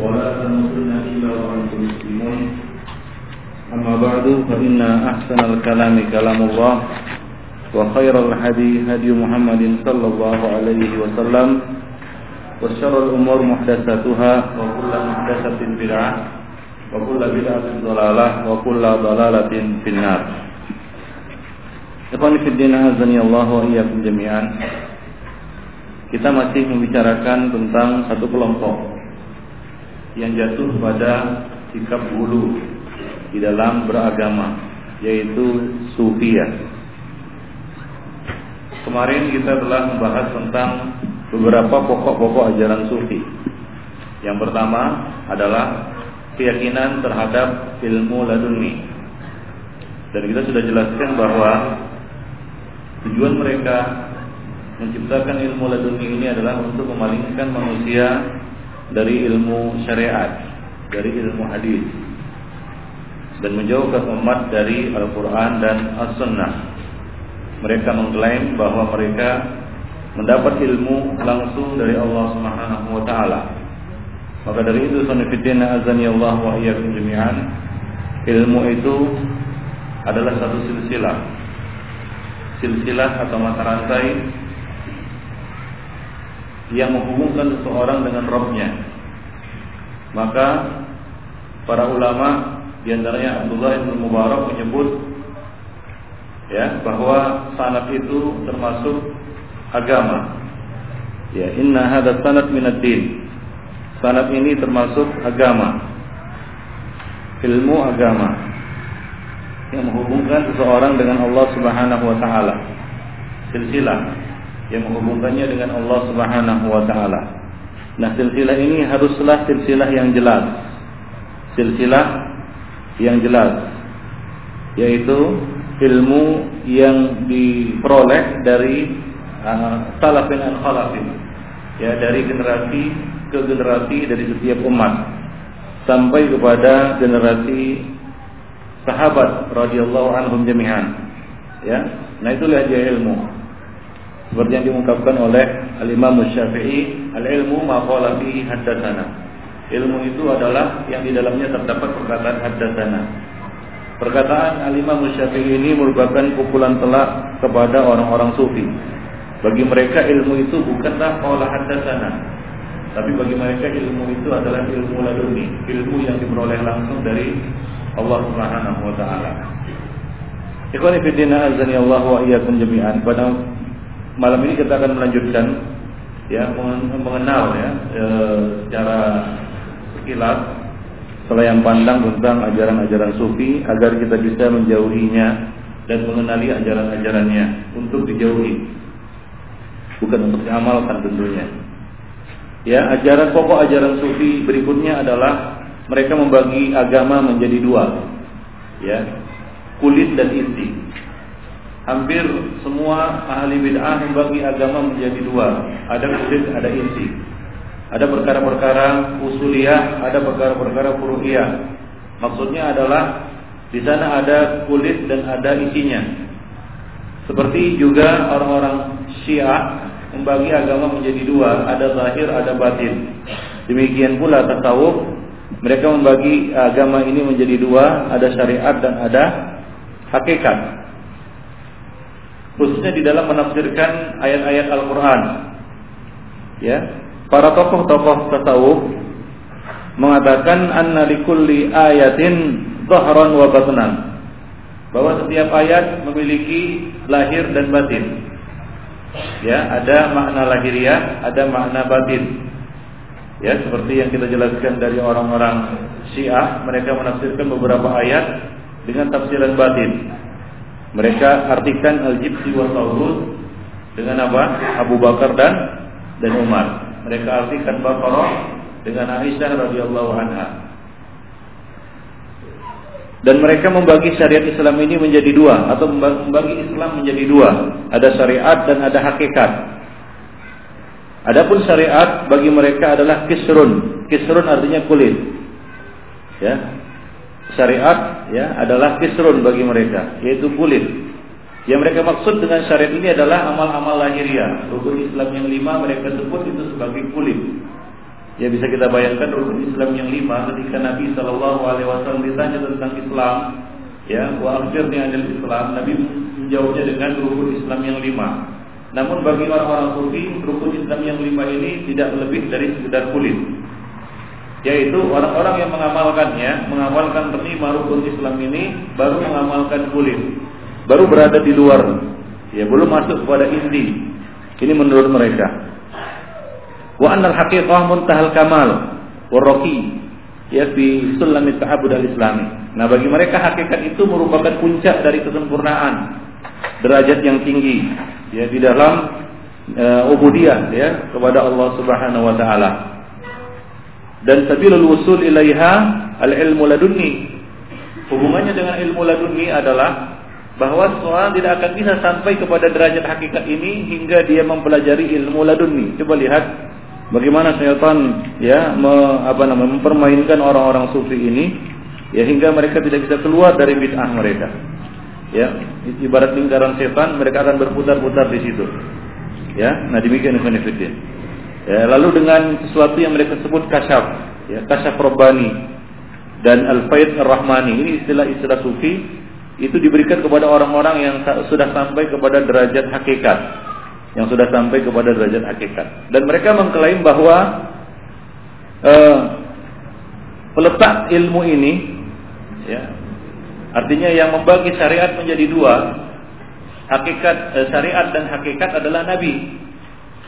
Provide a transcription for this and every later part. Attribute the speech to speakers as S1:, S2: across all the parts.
S1: ولا تموتن إلا وأنتم مسلمون أما بعد فإن أحسن الكلام كلام الله وخير الهدي هدي محمد صلى الله عليه وسلم وشر الأمور محدثاتها وكل محدثة بدعة وكل بدعة ضلالة وكل ضلالة في النار Ikhwan Fiddin Azani Allah wa iyyakum jami'an Kita masih membicarakan tentang satu kelompok yang jatuh pada sikap bulu Di dalam beragama Yaitu Sufiyah. Kemarin kita telah membahas tentang Beberapa pokok-pokok ajaran Sufi. Yang pertama adalah Keyakinan terhadap ilmu laduni. Dan kita sudah jelaskan bahwa Tujuan mereka menciptakan ilmu laduni ini adalah untuk memalingkan manusia dari ilmu syariat, dari ilmu hadis dan menjauhkan umat dari Al-Quran dan As-Sunnah. Mereka mengklaim bahwa mereka mendapat ilmu langsung dari Allah Subhanahu wa taala. Maka dari itu sanifidina azani Allah wa jami'an ilmu itu adalah satu silsilah silsilah atau mata rantai yang menghubungkan seseorang dengan Robnya. Maka para ulama di antaranya Abdullah bin Mubarak menyebut ya bahwa sanad itu termasuk agama. Ya, inna hadha sanad min ad-din. Sanad ini termasuk agama. Ilmu agama yang menghubungkan seseorang dengan Allah Subhanahu wa taala. Silsilah yang menghubungkannya dengan Allah Subhanahu wa taala. Nah, silsilah ini haruslah silsilah yang jelas. Silsilah yang jelas yaitu ilmu yang diperoleh dari uh, an khalafin ya dari generasi ke generasi dari setiap umat sampai kepada generasi sahabat radhiyallahu anhum jami'an. Ya. Nah itulah dia ilmu. Seperti yang diungkapkan oleh Al-Imam Syafi'i, al-ilmu ma qala fihi haddatsana. Ilmu itu adalah yang di dalamnya terdapat perkataan haddatsana. Perkataan Al-Imam Syafi'i ini merupakan pukulan telak kepada orang-orang sufi. Bagi mereka ilmu itu bukanlah qala haddatsana, tapi bagi mereka ilmu itu adalah ilmu laduni, ilmu yang diperoleh langsung dari Allah Subhanahu wa taala. Ikhwani fi din azani Allah wa iyyakum jami'an. Pada malam ini kita akan melanjutkan ya mengenal ya e, secara sekilas selain pandang tentang ajaran-ajaran sufi agar kita bisa menjauhinya dan mengenali ajaran-ajarannya untuk dijauhi. Bukan untuk diamalkan tentunya. Ya ajaran pokok ajaran sufi berikutnya adalah mereka membagi agama menjadi dua ya kulit dan inti hampir semua ahli bid'ah membagi agama menjadi dua. Ada kulit ada inti. Ada perkara-perkara usuliyah ada perkara-perkara furu'iyah. Maksudnya adalah di sana ada kulit dan ada isinya. Seperti juga orang-orang Syiah membagi agama menjadi dua. Ada zahir ada batin. Demikian pula tasawuf. Mereka membagi agama ini menjadi dua, ada syariat dan ada hakikat. Khususnya di dalam menafsirkan ayat-ayat Al-Qur'an. Ya. Para tokoh-tokoh tasawuf mengatakan anna likulli ayatin dhahran wa batnan. Bahwa setiap ayat memiliki lahir dan batin. Ya, ada makna lahiriah, ada makna batin. Ya, seperti yang kita jelaskan dari orang-orang Syiah, mereka menafsirkan beberapa ayat dengan tafsiran batin. Mereka artikan al-jibti wa tawrud dengan apa? Abu Bakar dan dan Umar. Mereka artikan Baqarah dengan Aisyah radhiyallahu anha. Dan mereka membagi syariat Islam ini menjadi dua atau membagi Islam menjadi dua. Ada syariat dan ada hakikat. Adapun syariat bagi mereka adalah kisrun. Kisrun artinya kulit. Ya. Syariat ya adalah kisrun bagi mereka, yaitu kulit. Yang mereka maksud dengan syariat ini adalah amal-amal lahiriah. Rukun Islam yang lima mereka sebut itu sebagai kulit. Ya bisa kita bayangkan rukun Islam yang lima ketika Nabi Shallallahu Alaihi Wasallam ditanya tentang Islam, ya, wa akhirnya adalah Islam, Nabi menjawabnya dengan rukun Islam yang lima. Namun bagi orang-orang sufi, rukun Islam yang lima ini tidak lebih dari sekedar kulit. Yaitu orang-orang yang mengamalkannya, mengamalkan terima rukun Islam ini, baru mengamalkan kulit, baru berada di luar, ya belum masuk kepada inti. Ini menurut mereka wa annal haqiqah muntahal kamal warroki ya fi sulam ta'abud al-islami. Nah, bagi mereka hakikat itu merupakan puncak dari kesempurnaan, derajat yang tinggi ya di dalam uh, ubudiyah ya kepada Allah Subhanahu wa taala. Dan sabilul wusul ilaiha al-ilmu ladunni. Hubungannya dengan ilmu ladunni adalah bahwa seorang tidak akan bisa sampai kepada derajat hakikat ini hingga dia mempelajari ilmu ladunni. Coba lihat Bagaimana syaitan ya me, apa namanya mempermainkan orang-orang sufi ini ya hingga mereka tidak bisa keluar dari bid'ah mereka. Ya, ibarat lingkaran setan mereka akan berputar-putar di situ. Ya, nah demikian Ikhwanifidin. Ya, lalu dengan sesuatu yang mereka sebut kasyaf, ya, kasyaf robbani dan al-faid ar-rahmani. Ini istilah-istilah sufi itu diberikan kepada orang-orang yang sudah sampai kepada derajat hakikat yang sudah sampai kepada derajat hakikat. Dan mereka mengklaim bahwa uh, peletak ilmu ini, ya, artinya yang membagi syariat menjadi dua, hakikat uh, syariat dan hakikat adalah Nabi.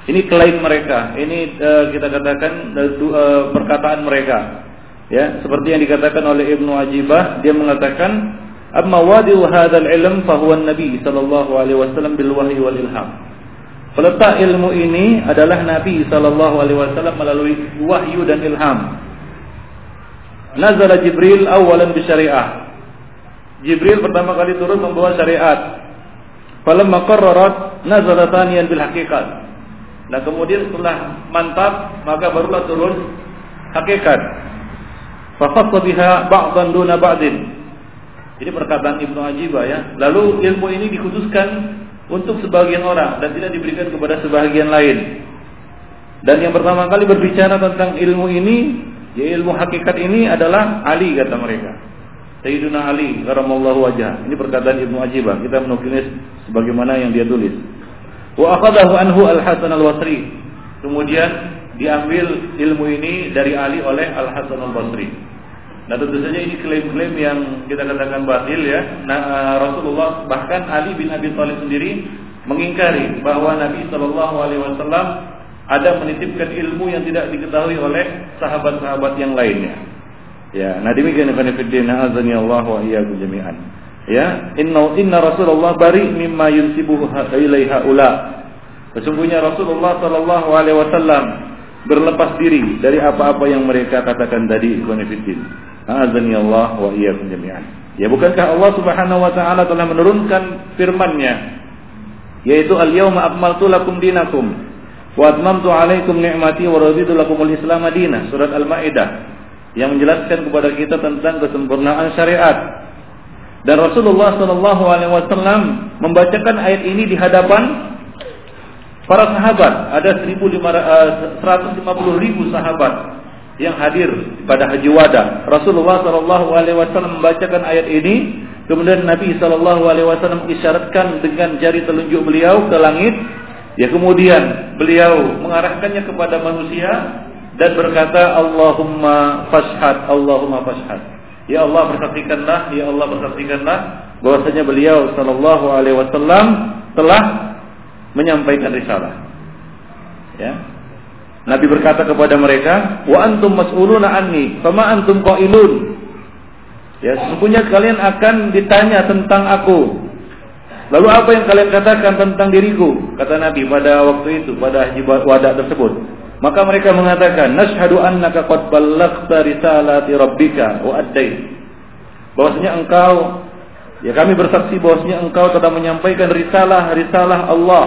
S1: Ini klaim mereka, ini uh, kita katakan uh, perkataan mereka. Ya, seperti yang dikatakan oleh Ibnu Ajibah, dia mengatakan, "Amma wadi'u hadzal ilm fa huwa an-nabi sallallahu alaihi wasallam bil wahyi wal ilham." Peletak ilmu ini adalah Nabi Shallallahu Alaihi Wasallam melalui wahyu dan ilham. Nazala Jibril awalan syariah. Jibril pertama kali turun membawa syariat. Falamma qarrarat nazala thaniyan bil hakikat. Nah kemudian setelah mantap maka barulah turun hakikat. Fafassa biha ba'dan duna ba'din. Ini perkataan Ibnu Ajibah ya. Lalu ilmu ini dikhususkan untuk sebagian orang dan tidak diberikan kepada sebagian lain. Dan yang pertama kali berbicara tentang ilmu ini, ya ilmu hakikat ini adalah Ali kata mereka. Sayyiduna Ali karamallahu wajah. Ini perkataan Ibnu Ajibah. Kita menukilnya sebagaimana yang dia tulis. Wa anhu Al-Hasan Al-Basri. Kemudian diambil ilmu ini dari Ali oleh Al-Hasan Al-Basri. Nah tentu saja ini klaim-klaim yang kita katakan batil ya. Nah, eh, Rasulullah bahkan Ali bin Abi Thalib sendiri mengingkari bahwa Nabi Shallallahu Alaihi Wasallam ada menitipkan ilmu yang tidak diketahui oleh sahabat-sahabat yang lainnya. Ya, nah demikian Ibn Fiddin azani Allah wa iyyakum jami'an. Ya, inna inna Rasulullah bari mimma yunsibuhu ilaiha ula. Sesungguhnya Rasulullah Shallallahu alaihi wasallam berlepas diri dari apa-apa yang mereka katakan tadi Ibn Fiddin. Azani Allah wa iyyakum jami'an. Ya bukankah Allah Subhanahu wa taala telah menurunkan firman-Nya yaitu al-yauma akmaltu lakum dinakum wa atmamtu 'alaikum ni'mati wa raditu lakumul Islam madinah surat Al-Maidah yang menjelaskan kepada kita tentang kesempurnaan syariat. Dan Rasulullah Shallallahu alaihi wasallam membacakan ayat ini di hadapan para sahabat. Ada 150 eh, ribu sahabat yang hadir pada Haji Wada. Rasulullah Shallallahu Alaihi Wasallam membacakan ayat ini, kemudian Nabi Shallallahu Alaihi Wasallam isyaratkan dengan jari telunjuk beliau ke langit. Ya kemudian beliau mengarahkannya kepada manusia dan berkata Allahumma fashhad Allahumma fashhad ya Allah persaksikanlah ya Allah persaksikanlah bahwasanya beliau sallallahu alaihi wasallam telah menyampaikan risalah ya Nabi berkata kepada mereka, "Wa antum mas'uluna anni, fama antum qailun?" Ya, sesungguhnya kalian akan ditanya tentang aku. Lalu apa yang kalian katakan tentang diriku? Kata Nabi pada waktu itu, pada haji wada tersebut. Maka mereka mengatakan, "Nashhadu annaka qad ballaghta risalati rabbika wa addait." Bahwasanya engkau ya kami bersaksi bahwasanya engkau telah menyampaikan risalah-risalah Allah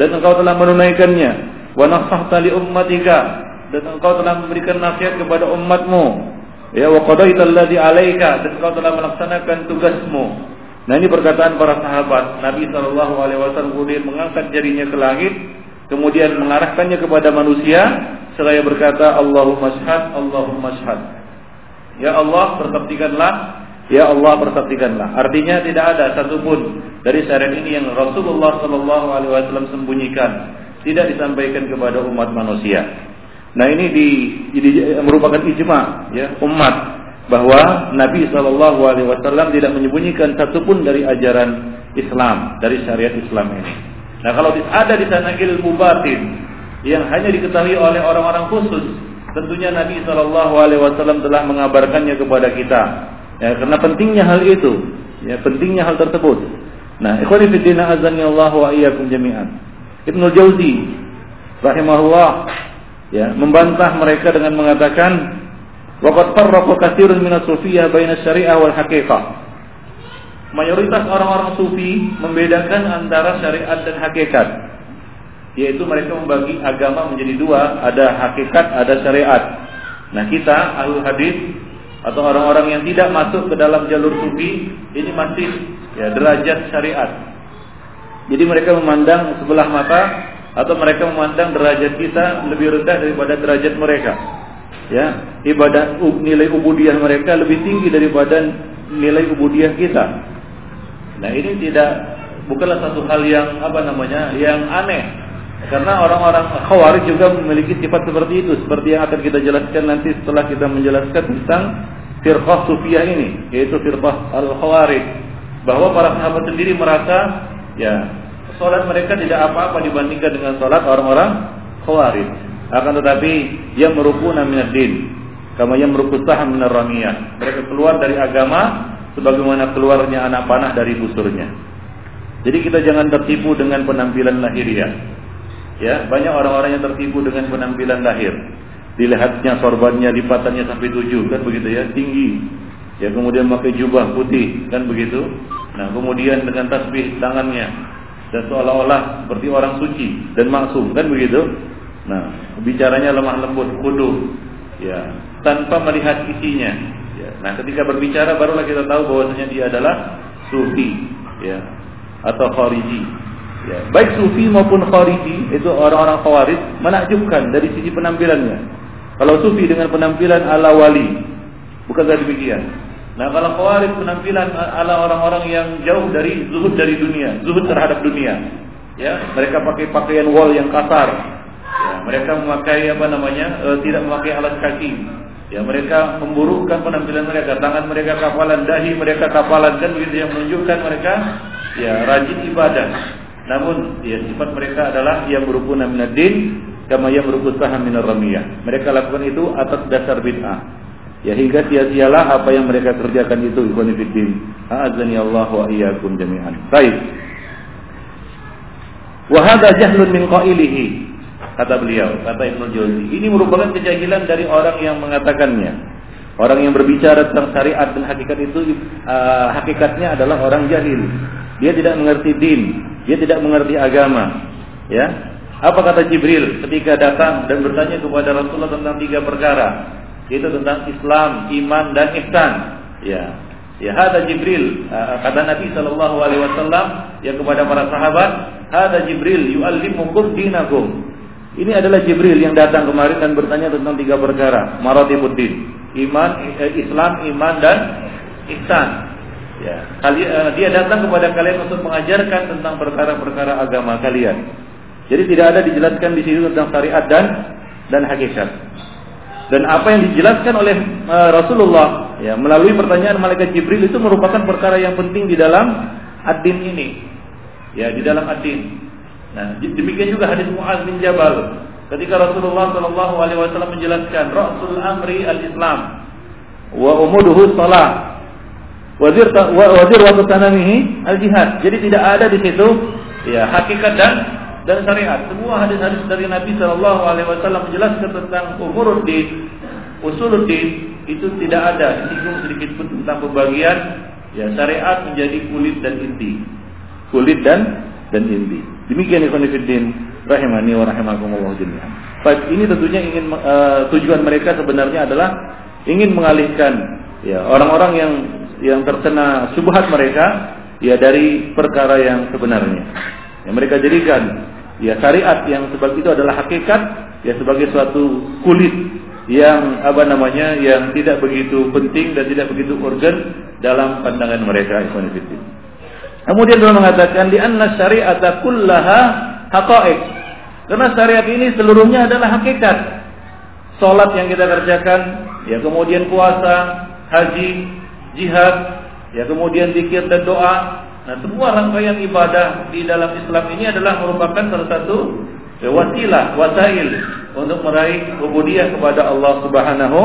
S1: dan engkau telah menunaikannya. Wa nasahta li ummatika dan engkau telah memberikan nasihat kepada umatmu. Ya wa qadaita alladhi alayka dan engkau telah melaksanakan tugasmu. Nah ini perkataan para sahabat. Nabi sallallahu alaihi wasallam mengangkat jarinya ke langit kemudian mengarahkannya kepada manusia seraya berkata Allahumma syhad Allahumma syhad. Ya Allah persaksikanlah Ya Allah persaksikanlah. Artinya tidak ada satupun dari syariat ini yang Rasulullah Shallallahu Alaihi Wasallam sembunyikan, tidak disampaikan kepada umat manusia. Nah ini di, di merupakan ijma ya umat bahwa Nabi Shallallahu Alaihi Wasallam tidak menyembunyikan satupun dari ajaran Islam dari syariat Islam ini. Nah kalau ada di sana ilmu batin yang hanya diketahui oleh orang-orang khusus, tentunya Nabi Shallallahu Alaihi Wasallam telah mengabarkannya kepada kita Ya, karena pentingnya hal itu, ya pentingnya hal tersebut. Nah, ikhwani fi din azani Allah wa iyyakum jami'an. Ibnu Jauzi rahimahullah ya membantah mereka dengan mengatakan waqad farraqa katsirun min as-sufiyyah baina syariah wal haqiqah. Mayoritas orang-orang sufi membedakan antara syariat dan hakikat. Yaitu mereka membagi agama menjadi dua, ada hakikat, ada syariat. Nah, kita ahlu hadis atau orang-orang yang tidak masuk ke dalam jalur sufi ini masih ya derajat syariat. Jadi mereka memandang sebelah mata atau mereka memandang derajat kita lebih rendah daripada derajat mereka. Ya, ibadah nilai ubudiyah mereka lebih tinggi daripada nilai ubudiyah kita. Nah, ini tidak bukanlah satu hal yang apa namanya? yang aneh. Karena orang-orang khawarij juga memiliki sifat seperti itu, seperti yang akan kita jelaskan nanti setelah kita menjelaskan tentang firqah sufiyah ini yaitu firqah al-khawarij bahwa para sahabat sendiri merasa ya salat mereka tidak apa-apa dibandingkan dengan salat orang-orang khawarij akan tetapi yang merukuna minad din kama yang merukusah minar ramiyah mereka keluar dari agama sebagaimana keluarnya anak panah dari busurnya. Jadi kita jangan tertipu dengan penampilan lahiriah. Ya banyak orang-orang yang tertipu dengan penampilan lahir. Dilihatnya sorbannya lipatannya sampai tujuh kan begitu ya? Tinggi. Ya kemudian pakai jubah putih kan begitu? Nah kemudian dengan tasbih tangannya. Dan seolah-olah seperti orang suci dan maksum kan begitu? Nah bicaranya lemah lembut kudu ya tanpa melihat isinya ya nah ketika berbicara barulah kita tahu bahwasanya dia adalah sufi ya atau khariji ya baik sufi maupun khariji itu orang-orang khawarij menakjubkan dari sisi penampilannya kalau sufi dengan penampilan ala wali, bukankah demikian? Nah kalau khawarij penampilan ala orang-orang yang jauh dari zuhud dari dunia, zuhud terhadap dunia. Ya, mereka pakai pakaian wol yang kasar. Ya, mereka memakai apa namanya? E, tidak memakai alas kaki. Ya, mereka memburukkan penampilan mereka, tangan mereka kapalan, dahi mereka kapalan kan begitu yang menunjukkan mereka ya rajin ibadah. Namun ya sifat mereka adalah yang berhubungan dengan din kama yamruku saham minar ramiyah. Mereka lakukan itu atas dasar bid'ah. Ya hingga sia-sialah apa yang mereka kerjakan itu ikhwan fillah. A'azzani Allah wa iyyakum jami'an. Baik. Wa hadha jahlun min qailihi. Kata beliau, kata Ibnu Jauzi. Ini merupakan kejahilan dari orang yang mengatakannya. Orang yang berbicara tentang syariat dan hakikat itu uh, hakikatnya adalah orang jahil. Dia tidak mengerti din, dia tidak mengerti agama. Ya, apa kata Jibril ketika datang dan bertanya kepada Rasulullah tentang tiga perkara, yaitu tentang Islam, iman dan ihsan. Ya. Ya hada Jibril kata Nabi sallallahu alaihi wasallam ya kepada para sahabat, hada Jibril yuallimukum dinakum. Ini adalah Jibril yang datang kemarin dan bertanya tentang tiga perkara, maratibuddin, iman, eh, Islam, iman dan ihsan. Ya, eh, dia datang kepada kalian untuk mengajarkan tentang perkara-perkara agama kalian. Jadi tidak ada dijelaskan di sini tentang syariat dan dan hakikat. Dan apa yang dijelaskan oleh uh, Rasulullah ya melalui pertanyaan malaikat Jibril itu merupakan perkara yang penting di dalam ad-din ini. Ya, di dalam ad-din. Nah, demikian juga hadis Muaz bin Jabal ketika Rasulullah Shallallahu alaihi wasallam menjelaskan rasul amri al-Islam wa umuduhu salah wazir wazir wa tanamihi al-jihad. Jadi tidak ada di situ ya hakikat dan dan syariat. Semua hadis-hadis dari Nabi Shallallahu Alaihi Wasallam menjelaskan tentang umuruddin, usuluddin itu tidak ada disinggung sedikit pun tentang pembagian ya syariat menjadi kulit dan inti, kulit dan dan inti. Demikian ikhwan rahimani wa rahimakumullah jami'an. Baik, ini tentunya ingin uh, tujuan mereka sebenarnya adalah ingin mengalihkan ya orang-orang yang yang terkena subhat mereka ya dari perkara yang sebenarnya. Yang mereka jadikan ya syariat yang sebab itu adalah hakikat ya sebagai suatu kulit yang apa namanya yang tidak begitu penting dan tidak begitu urgent dalam pandangan mereka ikhwan Kemudian beliau mengatakan di anna syari'ata kullaha haqa'iq. Karena syariat ini seluruhnya adalah hakikat. Salat yang kita kerjakan, ya kemudian puasa, haji, jihad, ya kemudian zikir dan doa. Nah, semua rangkaian ibadah di dalam Islam ini adalah merupakan salah satu wasilah, wasail untuk meraih ubudiyah kepada Allah Subhanahu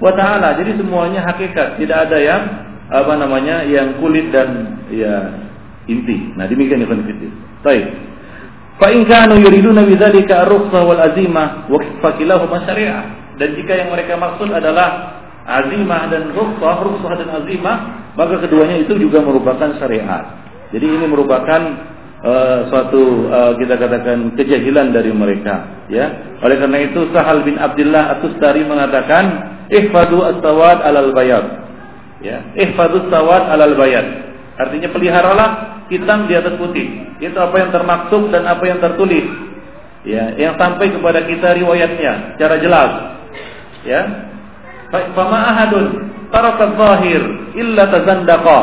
S1: wa taala. Jadi semuanya hakikat, tidak ada yang apa namanya yang kulit dan ya inti. Nah, demikian Ibn Fitir. Baik. Fa in kanu yuriduna bidzalika ar-rukhsah wal azimah wa fakilahuma syari'ah. Dan jika yang mereka maksud adalah azimah dan rukhsah, rukhsah dan azimah, maka keduanya itu juga merupakan syariat. Jadi ini merupakan uh, suatu uh, kita katakan kejahilan dari mereka, ya. Oleh karena itu Sahal bin Abdullah At-Tustari mengatakan, "Ihfadu as-sawad alal bayad." Ya, ihfadu as-sawad alal bayad. Artinya peliharalah hitam di atas putih. Itu apa yang termaksud dan apa yang tertulis. Ya, yang sampai kepada kita riwayatnya secara jelas. Ya. Fama ahadun taraka zahir illa tazandaqa.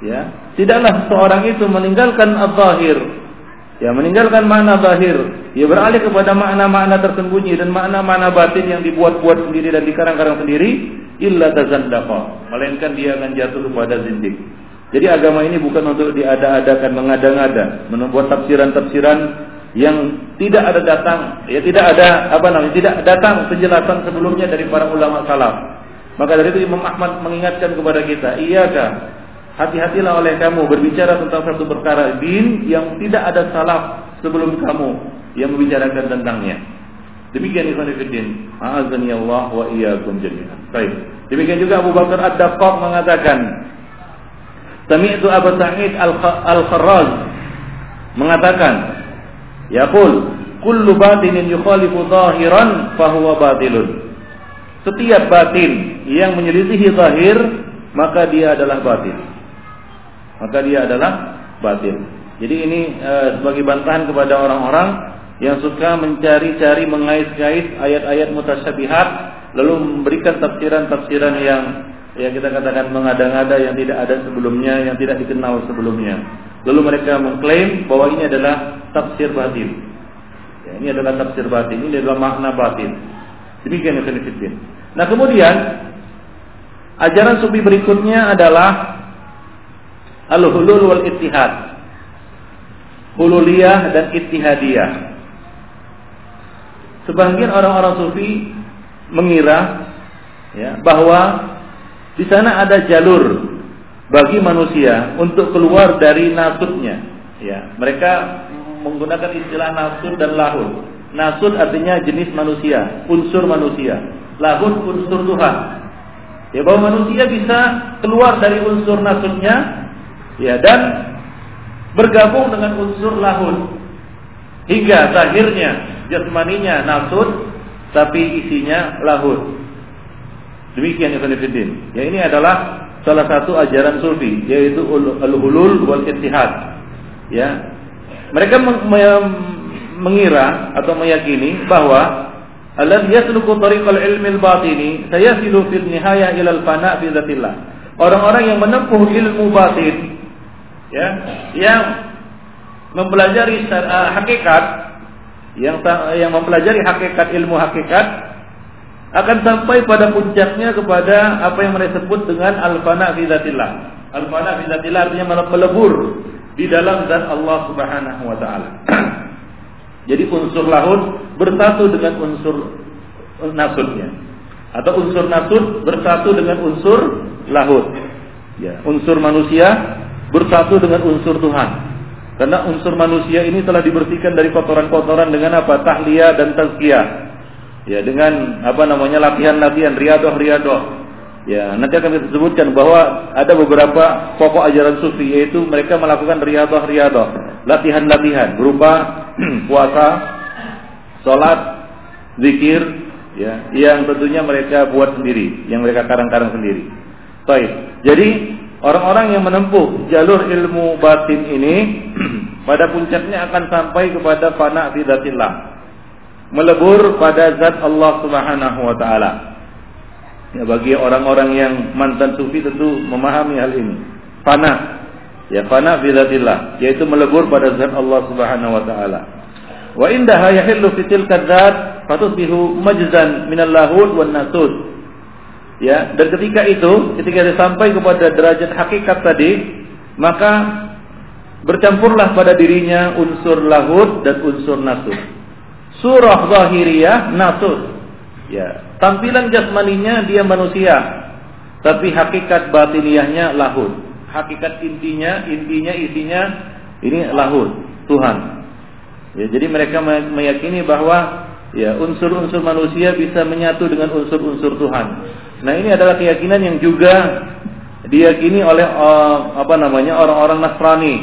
S1: Ya. Tidaklah seorang itu meninggalkan az-zahir. Ya, meninggalkan makna zahir. Ia beralih kepada makna-makna tersembunyi dan makna-makna batin yang dibuat-buat sendiri dan dikarang-karang sendiri illa tazandaqa. Melainkan dia akan jatuh kepada zindik. Jadi agama ini bukan untuk diada-adakan mengada-ngada, membuat tafsiran-tafsiran yang tidak ada datang, ya tidak ada apa namanya, tidak datang penjelasan sebelumnya dari para ulama salaf. Maka dari itu Imam Ahmad mengingatkan kepada kita, iyaka hati-hatilah oleh kamu berbicara tentang satu perkara din yang tidak ada salaf sebelum kamu yang membicarakan tentangnya. Demikian ikhwan fillah. A'azani Allah wa iyyakum jami'an. Baik. Demikian juga Abu Bakar Ad-Daqqaq mengatakan, Sami'tu Abu Sa'id Al-Kharraz mengatakan, Yaqul, kullu batinin yukhalifu zahiran fahuwa batilun. Setiap batin yang menyelisihi zahir, maka dia adalah batin. Maka dia adalah batin. Jadi ini e, sebagai bantahan kepada orang-orang yang suka mencari-cari mengais-ngais ayat-ayat mutasyabihat lalu memberikan tafsiran-tafsiran yang ya kita katakan mengada-ngada yang tidak ada sebelumnya, yang tidak dikenal sebelumnya. Lalu mereka mengklaim bahwa ini adalah tafsir batin. Ya, ini adalah tafsir batin, ini adalah makna batin. Demikian yang fitin. Nah kemudian ajaran sufi berikutnya adalah al-hulul wal ittihad. Hululiyah dan ittihadiyah. Sebagian orang-orang sufi mengira ya, bahwa di sana ada jalur bagi manusia untuk keluar dari nasutnya. Ya, mereka menggunakan istilah nasut dan lahud. Nasut artinya jenis manusia, unsur manusia. Lahud unsur Tuhan. Ya bahwa manusia bisa keluar dari unsur nasutnya ya dan bergabung dengan unsur lahud hingga akhirnya jasmaninya nasut tapi isinya lahud. Demikian Ibn Fiddin. Ya ini adalah salah satu ajaran sufi yaitu al-hulul wal ittihad. Ya. Mereka mengira atau meyakini bahwa alladhi yasluku tariqal ilmi al-batini sayasilu fil nihaya ila al-fana bi dzatillah. Orang-orang yang menempuh ilmu batin ya, yang mempelajari hakikat yang yang mempelajari hakikat ilmu hakikat akan sampai pada puncaknya kepada apa yang mereka sebut dengan al-fana fi dzatillah. Al-fana fi dzatillah artinya melebur di dalam zat Allah Subhanahu wa taala. Jadi unsur lahud bersatu dengan unsur nasudnya. Atau unsur nasud bersatu dengan unsur lahud. Ya, unsur manusia bersatu dengan unsur Tuhan. Karena unsur manusia ini telah dibersihkan dari kotoran-kotoran dengan apa? Tahliyah dan tazkiyah ya dengan apa namanya latihan-latihan riadoh-riadoh. Ya, nanti akan kita sebutkan bahwa ada beberapa pokok ajaran sufi yaitu mereka melakukan riadoh-riadoh, latihan-latihan berupa puasa, sholat, zikir, ya, yang tentunya mereka buat sendiri, yang mereka karang-karang sendiri. Baik. Jadi orang-orang yang menempuh jalur ilmu batin ini pada puncaknya akan sampai kepada fana fidatillah melebur pada zat Allah Subhanahu wa taala. Ya bagi orang-orang yang mantan sufi tentu memahami hal ini. Fana. Ya fana fi zatillah, yaitu melebur pada zat Allah Subhanahu wa taala. Wa indaha yahillu fi tilka dzat fatusbihu majzan minal lahud wan nasud. Ya, dan ketika itu, ketika dia sampai kepada derajat hakikat tadi, maka bercampurlah pada dirinya unsur lahud dan unsur nasud. Surah zahiriyah nasud. Ya, tampilan jasmaninya dia manusia, tapi hakikat batiniahnya lahud. Hakikat intinya, intinya isinya ini lahud, Tuhan. Ya, jadi mereka meyakini bahwa ya unsur-unsur manusia bisa menyatu dengan unsur-unsur Tuhan. Nah, ini adalah keyakinan yang juga diyakini oleh uh, apa namanya orang-orang Nasrani,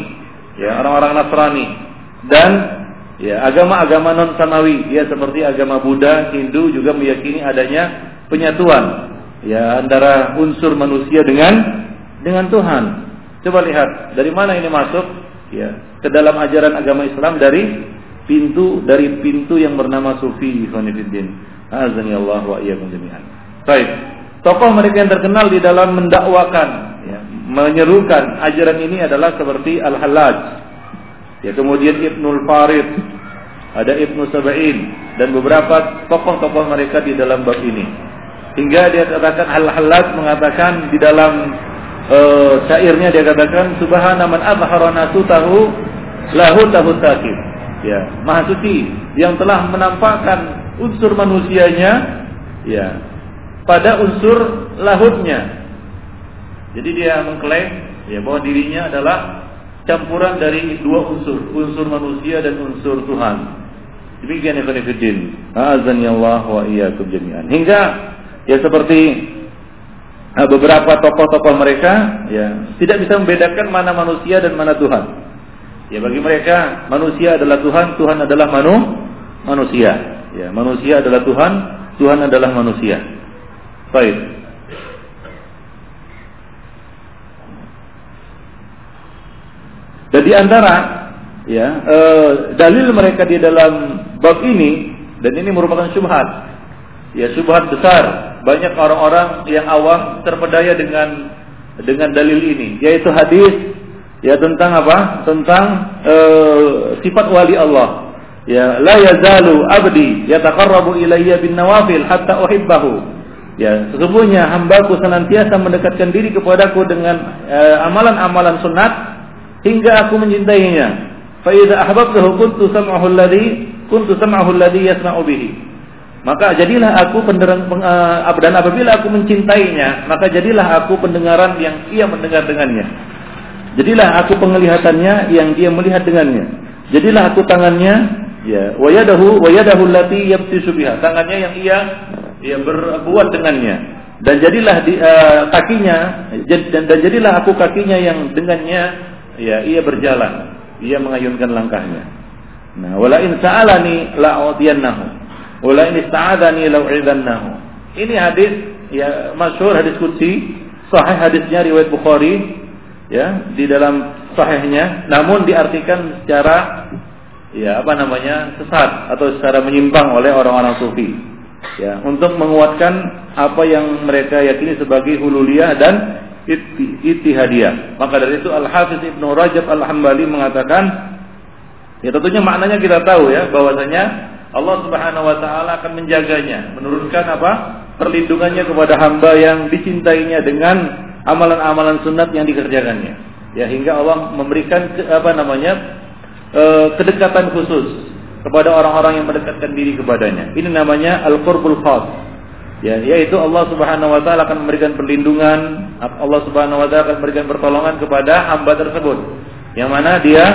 S1: ya orang-orang Nasrani dan ya agama-agama non samawi, ya seperti agama Buddha, Hindu juga meyakini adanya penyatuan ya antara unsur manusia dengan dengan Tuhan. Coba lihat dari mana ini masuk ya ke dalam ajaran agama Islam dari pintu dari pintu yang bernama sufi Ikhwanifiddin. Azani Allah wa iyyakum jami'an. Baik. Tokoh mereka yang terkenal di dalam mendakwakan, ya, menyerukan ajaran ini adalah seperti Al-Hallaj, ya kemudian Ibnul Farid, ada Ibnu Sab'in dan beberapa tokoh-tokoh mereka di dalam bab ini. Hingga dia katakan Al-Hallaj mengatakan di dalam uh, syairnya dia katakan subhana man azhara tahu lahu tahu takib. Ya, Maha suci yang telah menampakkan unsur manusianya ya pada unsur lahutnya. Jadi dia mengklaim ya bahwa dirinya adalah campuran dari dua unsur, unsur manusia dan unsur Tuhan. Demikian Ibn Fiddin. Azan ya Allah wa iyyakum jami'an. Hingga ya seperti nah, beberapa tokoh-tokoh mereka ya tidak bisa membedakan mana manusia dan mana Tuhan. Ya bagi mereka manusia adalah Tuhan, Tuhan adalah manu, manusia. Ya, manusia adalah Tuhan, Tuhan adalah manusia. Baik. Dan di antara ya e, dalil mereka di dalam bab ini dan ini merupakan syubhat. Ya syubhat besar. Banyak orang-orang yang awam terpedaya dengan dengan dalil ini, yaitu hadis ya tentang apa? Tentang e, sifat wali Allah. Ya la yazalu abdi yataqarrabu ilayya bin nawafil hatta uhibbahu Ya, sesungguhnya hambaku senantiasa mendekatkan diri kepadaku dengan eh, amalan-amalan uh, sunat hingga aku mencintainya. Fa idza kuntu sam'ahu alladhi kuntu sam'ahu alladhi yasma'u bihi. Maka jadilah aku pendengaran uh, dan apabila aku mencintainya, maka jadilah aku pendengaran yang ia mendengar dengannya. Jadilah aku penglihatannya yang dia melihat dengannya. Jadilah aku tangannya ya wayadahu wayadahu allati yabtisu biha. Tangannya yang ia ia berbuat dengannya dan jadilah di, uh, kakinya dan, dan jadilah aku kakinya yang dengannya ya ia berjalan. Ia mengayunkan langkahnya. Nah wala in sa'alani la'udiyannahu wala in ista'adani la'u'idannahu ini hadis ya masyhur hadis qudsi. Sahih hadisnya riwayat Bukhari ya di dalam sahihnya. Namun diartikan secara ya apa namanya sesat atau secara menyimpang oleh orang-orang sufi. Ya untuk menguatkan apa yang mereka yakini sebagai hululiyah dan ittihadiyah. Maka dari itu Al-Hafiz Ibnu Rajab Al-Hambali mengatakan ya tentunya maknanya kita tahu ya bahwasanya Allah Subhanahu wa taala akan menjaganya, menurunkan apa? perlindungannya kepada hamba yang dicintainya dengan amalan-amalan sunat yang dikerjakannya. Ya hingga Allah memberikan apa namanya? Eh, kedekatan khusus kepada orang-orang yang mendekatkan diri kepadanya. Ini namanya al-qurbul khas. Ya, yaitu Allah Subhanahu wa taala akan memberikan perlindungan, Allah Subhanahu wa taala akan memberikan pertolongan kepada hamba tersebut. Yang mana dia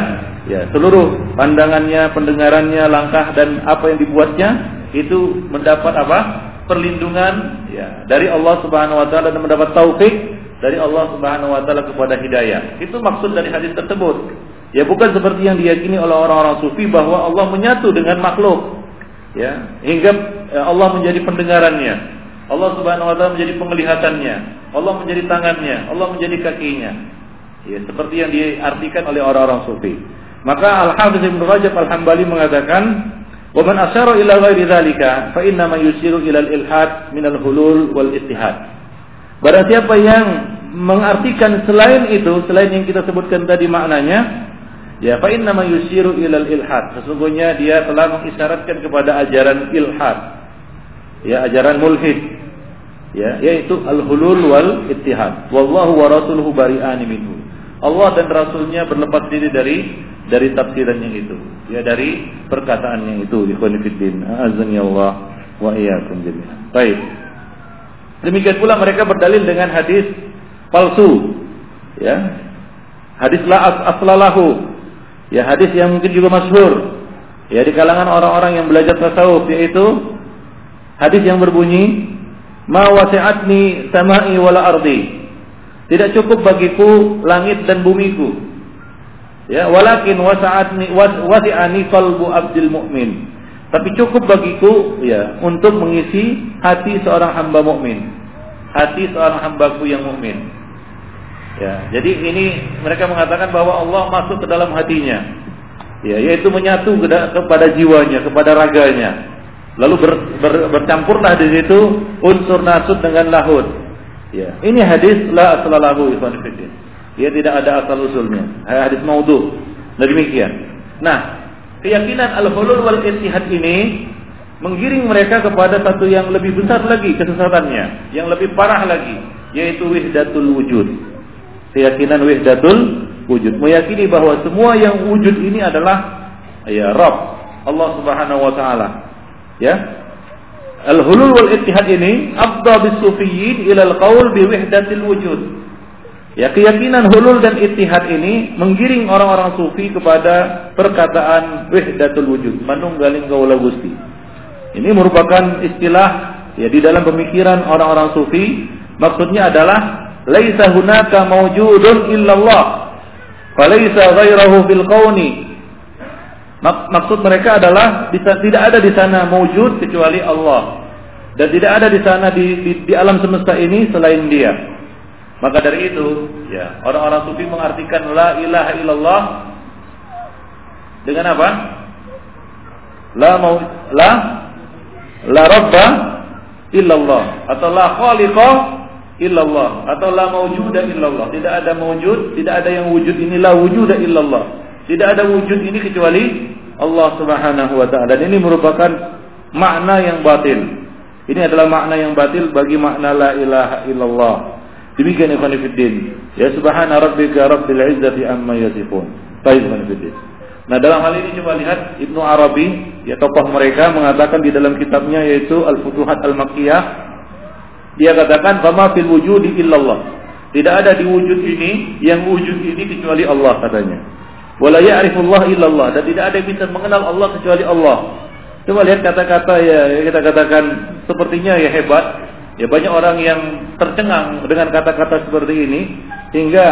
S1: ya seluruh pandangannya, pendengarannya, langkah dan apa yang dibuatnya itu mendapat apa? perlindungan ya dari Allah Subhanahu wa taala dan mendapat taufik dari Allah Subhanahu wa taala kepada hidayah. Itu maksud dari hadis tersebut. Ya bukan seperti yang diyakini oleh orang-orang sufi bahwa Allah menyatu dengan makhluk. Ya, hingga ya, Allah menjadi pendengarannya. Allah Subhanahu wa taala menjadi penglihatannya. Allah menjadi tangannya, Allah menjadi kakinya. Ya, seperti yang diartikan oleh orang-orang sufi. Maka Al-Hafiz Ibnu Rajab Al-Hambali mengatakan Wa man asyara ila ghairi dzalika fa inna ma yusiru ila al-ilhad min al-hulul wal ittihad. Barang siapa yang mengartikan selain itu, selain yang kita sebutkan tadi maknanya, ya fa inna yusiru ila al-ilhad. Sesungguhnya dia telah mengisyaratkan kepada ajaran ilhad. Ya, ajaran mulhid. Ya, yaitu al-hulul wal ittihad. Wallahu wa rasuluhu bari'an minhu. Allah dan Rasulnya berlepas diri dari dari tafsiran yang itu, ya dari perkataan yang itu. Ikhwan fillah, azani Allah wa iyyakum jami'an. Baik. Demikian pula mereka berdalil dengan hadis palsu, ya. Hadis la as aslalahu, ya hadis yang mungkin juga masyhur, ya di kalangan orang-orang yang belajar tasawuf yaitu hadis yang berbunyi ma wasi'atni sama'i wala ardi tidak cukup bagiku langit dan bumiku. Ya, walakin wasa'atni wasi'ani qalbu abdil mu'min. Tapi cukup bagiku ya untuk mengisi hati seorang hamba mukmin. Hati seorang hambaku yang mukmin. Ya, jadi ini mereka mengatakan bahwa Allah masuk ke dalam hatinya. Ya, yaitu menyatu kepada jiwanya, kepada raganya. Lalu ber, ber, bercampurlah di situ unsur nasut dengan lahud. Ya, ini hadis la aslalahu ikhwan fillah. Ya tidak ada asal usulnya. Hadis maudhu. Nah demikian. Nah, keyakinan al-hulul wal ittihad ini menggiring mereka kepada satu yang lebih besar lagi kesesatannya, yang lebih parah lagi, yaitu wihdatul wujud. Keyakinan wihdatul wujud, meyakini bahwa semua yang wujud ini adalah ya Rabb Allah Subhanahu wa taala. Ya, Al-hulul wal ittihad ini afdal bisufiyyin ila al-qaul bi wahdatil wujud. Ya, keyakinan hulul dan ittihad ini menggiring orang-orang sufi kepada perkataan wahdatul wujud, manunggaling kaula Gusti. Ini merupakan istilah ya di dalam pemikiran orang-orang sufi, maksudnya adalah laisa hunaka mawjudun illallah. Falaisa ghairahu fil kauni Maksud mereka adalah tidak ada di sana wujud kecuali Allah dan tidak ada di sana di, di, di alam semesta ini selain Dia. Maka dari itu, ya orang-orang sufi mengartikan la ilaha illallah dengan apa? La mau la la rabba illallah atau la khaliqa illallah atau la maujuda illallah. Tidak ada mewujud, tidak ada yang wujud ini la wujuda illallah. Tidak ada wujud ini kecuali Allah Subhanahu wa taala. Dan ini merupakan makna yang batil. Ini adalah makna yang batil bagi makna la ilaha illallah. Demikian ikhwan fillah. Ya subhana rabbika rabbil izzati amma yasifun. Baik ikhwan fillah. Nah dalam hal ini coba lihat Ibnu Arabi, ya tokoh mereka mengatakan di dalam kitabnya yaitu Al-Futuhat Al-Makkiyah, dia katakan fama fil wujudi illallah. Tidak ada di wujud ini yang wujud ini kecuali Allah katanya. Wala ya'rifullah illallah dan tidak ada yang bisa mengenal Allah kecuali Allah. Coba lihat kata-kata ya kita katakan sepertinya ya hebat. Ya banyak orang yang tercengang dengan kata-kata seperti ini hingga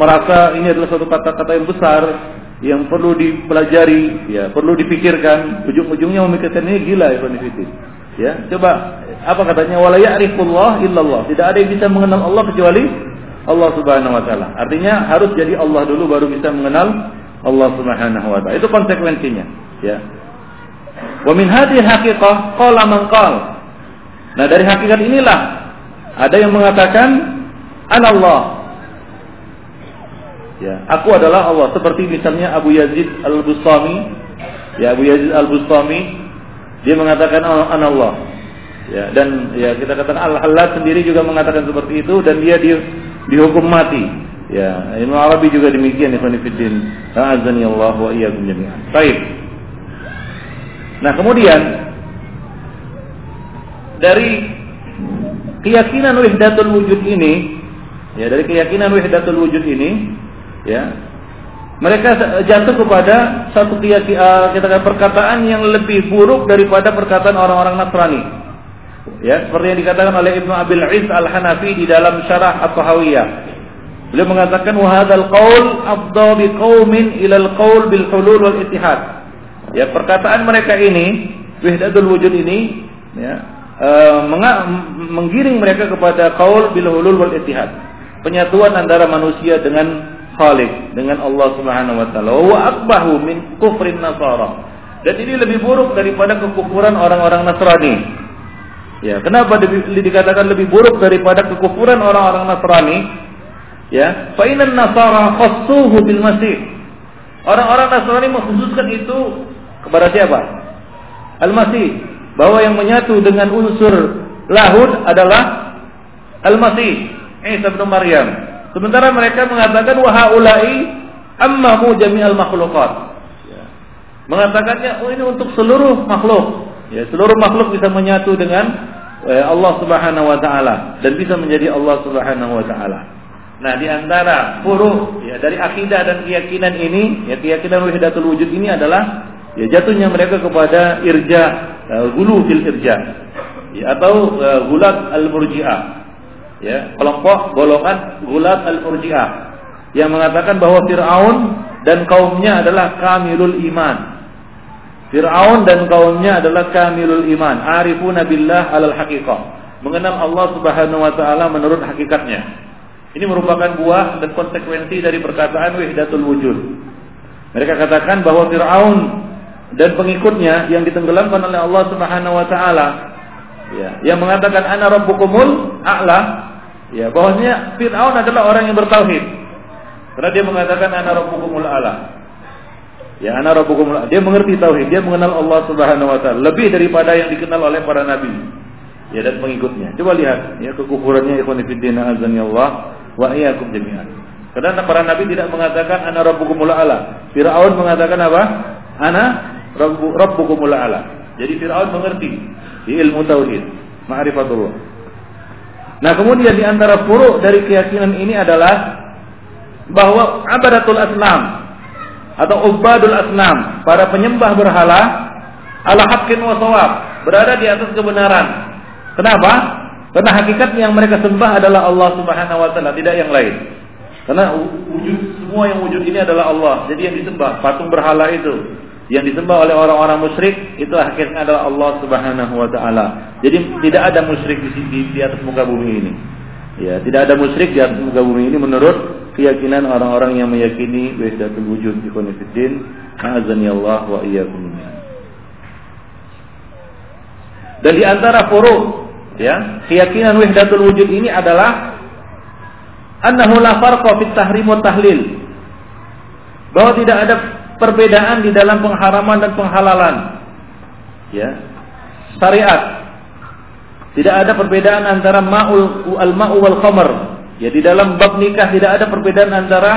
S1: merasa ini adalah suatu kata-kata yang besar yang perlu dipelajari, ya perlu dipikirkan. Ujung-ujungnya memikirkan ini gila ya Konfiti. Ya, coba apa katanya wala ya'rifullah illallah. Tidak ada yang bisa mengenal Allah kecuali Allah Subhanahu wa taala. Artinya harus jadi Allah dulu baru bisa mengenal Allah Subhanahu wa taala. Itu konsekuensinya, ya. Wa min hadhihi haqiqah qala man. Nah, dari hakikat inilah ada yang mengatakan anallah. Ya, aku adalah Allah seperti misalnya Abu Yazid Al-Bustami. Ya, Abu Yazid Al-Bustami dia mengatakan anallah. Ya, dan ya kita katakan Al-Hallat sendiri juga mengatakan seperti itu dan dia di, dihukum mati. Ya, Ibnu Arabi juga demikian ikhwan fillah. Azani Allah wa iyyakum jami'an. Baik. Nah, kemudian dari keyakinan wahdatul wujud ini, ya dari keyakinan wahdatul wujud ini, ya mereka jatuh kepada satu keyakinan kita perkataan yang lebih buruk daripada perkataan orang-orang Nasrani. Ya, seperti yang dikatakan oleh Ibnu Abil Is Al-Hanafi di dalam Syarah At-Tahawiyah. Beliau mengatakan wahadal qaul afdal bi qaumin ila al qaul bil hulul wal ittihad. Ya, perkataan mereka ini, wahdatul wujud ini ya, e, menggiring mereka kepada qaul bil hulul wal ittihad. Penyatuan antara manusia dengan Khalik, dengan Allah Subhanahu wa taala. Wa akbahu min kufrin Nasara. Dan ini lebih buruk daripada kekufuran orang-orang Nasrani. Ya, kenapa dikatakan lebih buruk daripada kekufuran orang-orang Nasrani? Ya, fa inna nasara khassuhu bil masih. Orang-orang Nasrani mengkhususkan itu kepada siapa? Al-Masih. Bahwa yang menyatu dengan unsur lahud adalah Al-Masih, Isa bin Maryam. Sementara mereka mengatakan wa haula'i ammamu jami'al makhluqat mengatakannya oh ini untuk seluruh makhluk. Ya, seluruh makhluk bisa menyatu dengan eh, Allah Subhanahu wa taala dan bisa menjadi Allah Subhanahu wa taala. Nah, di antara furu ya dari akidah dan keyakinan ini, ya keyakinan wahdatul wujud ini adalah ya jatuhnya mereka kepada irja, uh, gulu fil irja. Ya, atau uh, gulat al-murji'ah. Ya, kelompok golongan gulat al-murji'ah yang mengatakan bahwa Firaun dan kaumnya adalah kamilul iman. Fir'aun dan kaumnya adalah kamilul iman, arifuna billah alal haqiqah. Mengenal Allah Subhanahu wa taala menurut hakikatnya. Ini merupakan buah dan konsekuensi dari perkataan wahdatul wujud. Mereka katakan bahwa Fir'aun dan pengikutnya yang ditenggelamkan oleh Allah Subhanahu wa taala ya, yang mengatakan ana rabbukumul a'la ya bahwasanya Fir'aun adalah orang yang bertauhid. Karena dia mengatakan ana rabbukumul a'la. Ya ana rabbukum dia mengerti tauhid, dia mengenal Allah Subhanahu wa taala lebih daripada yang dikenal oleh para nabi. Ya dan pengikutnya. Coba lihat ya kekufurannya ikhwan fillah azan Allah wa iyyakum jami'an. Karena para nabi tidak mengatakan ana rabbukumul a'la. Firaun mengatakan apa? Ana rabbu rabbukumul a'la. Jadi Firaun mengerti di ilmu tauhid, ma'rifatullah. Nah, kemudian di antara furu dari keyakinan ini adalah bahwa abadatul asnam atau ubadul asnam, para penyembah berhala ala haqqin wa berada di atas kebenaran. Kenapa? Karena hakikat yang mereka sembah adalah Allah Subhanahu wa taala, tidak yang lain. Karena wujud semua yang wujud ini adalah Allah. Jadi yang disembah patung berhala itu yang disembah oleh orang-orang musyrik itu akhirnya adalah Allah Subhanahu wa taala. Jadi tidak ada musyrik di, di, di atas muka bumi ini. Ya, tidak ada musyrik di atas muka bumi ini menurut keyakinan orang-orang yang meyakini wahdatul wujud di konfiddin. Azani Allah wa iyyakum Dan di antara furu ya, keyakinan wahdatul wujud ini adalah annahu la farqa fit tahrim wa tahlil. Bahwa tidak ada perbedaan di dalam pengharaman dan penghalalan. Ya. Syariat tidak ada perbedaan antara ma'ul al-ma'u wal khamar. Ya di dalam bab nikah tidak ada perbedaan antara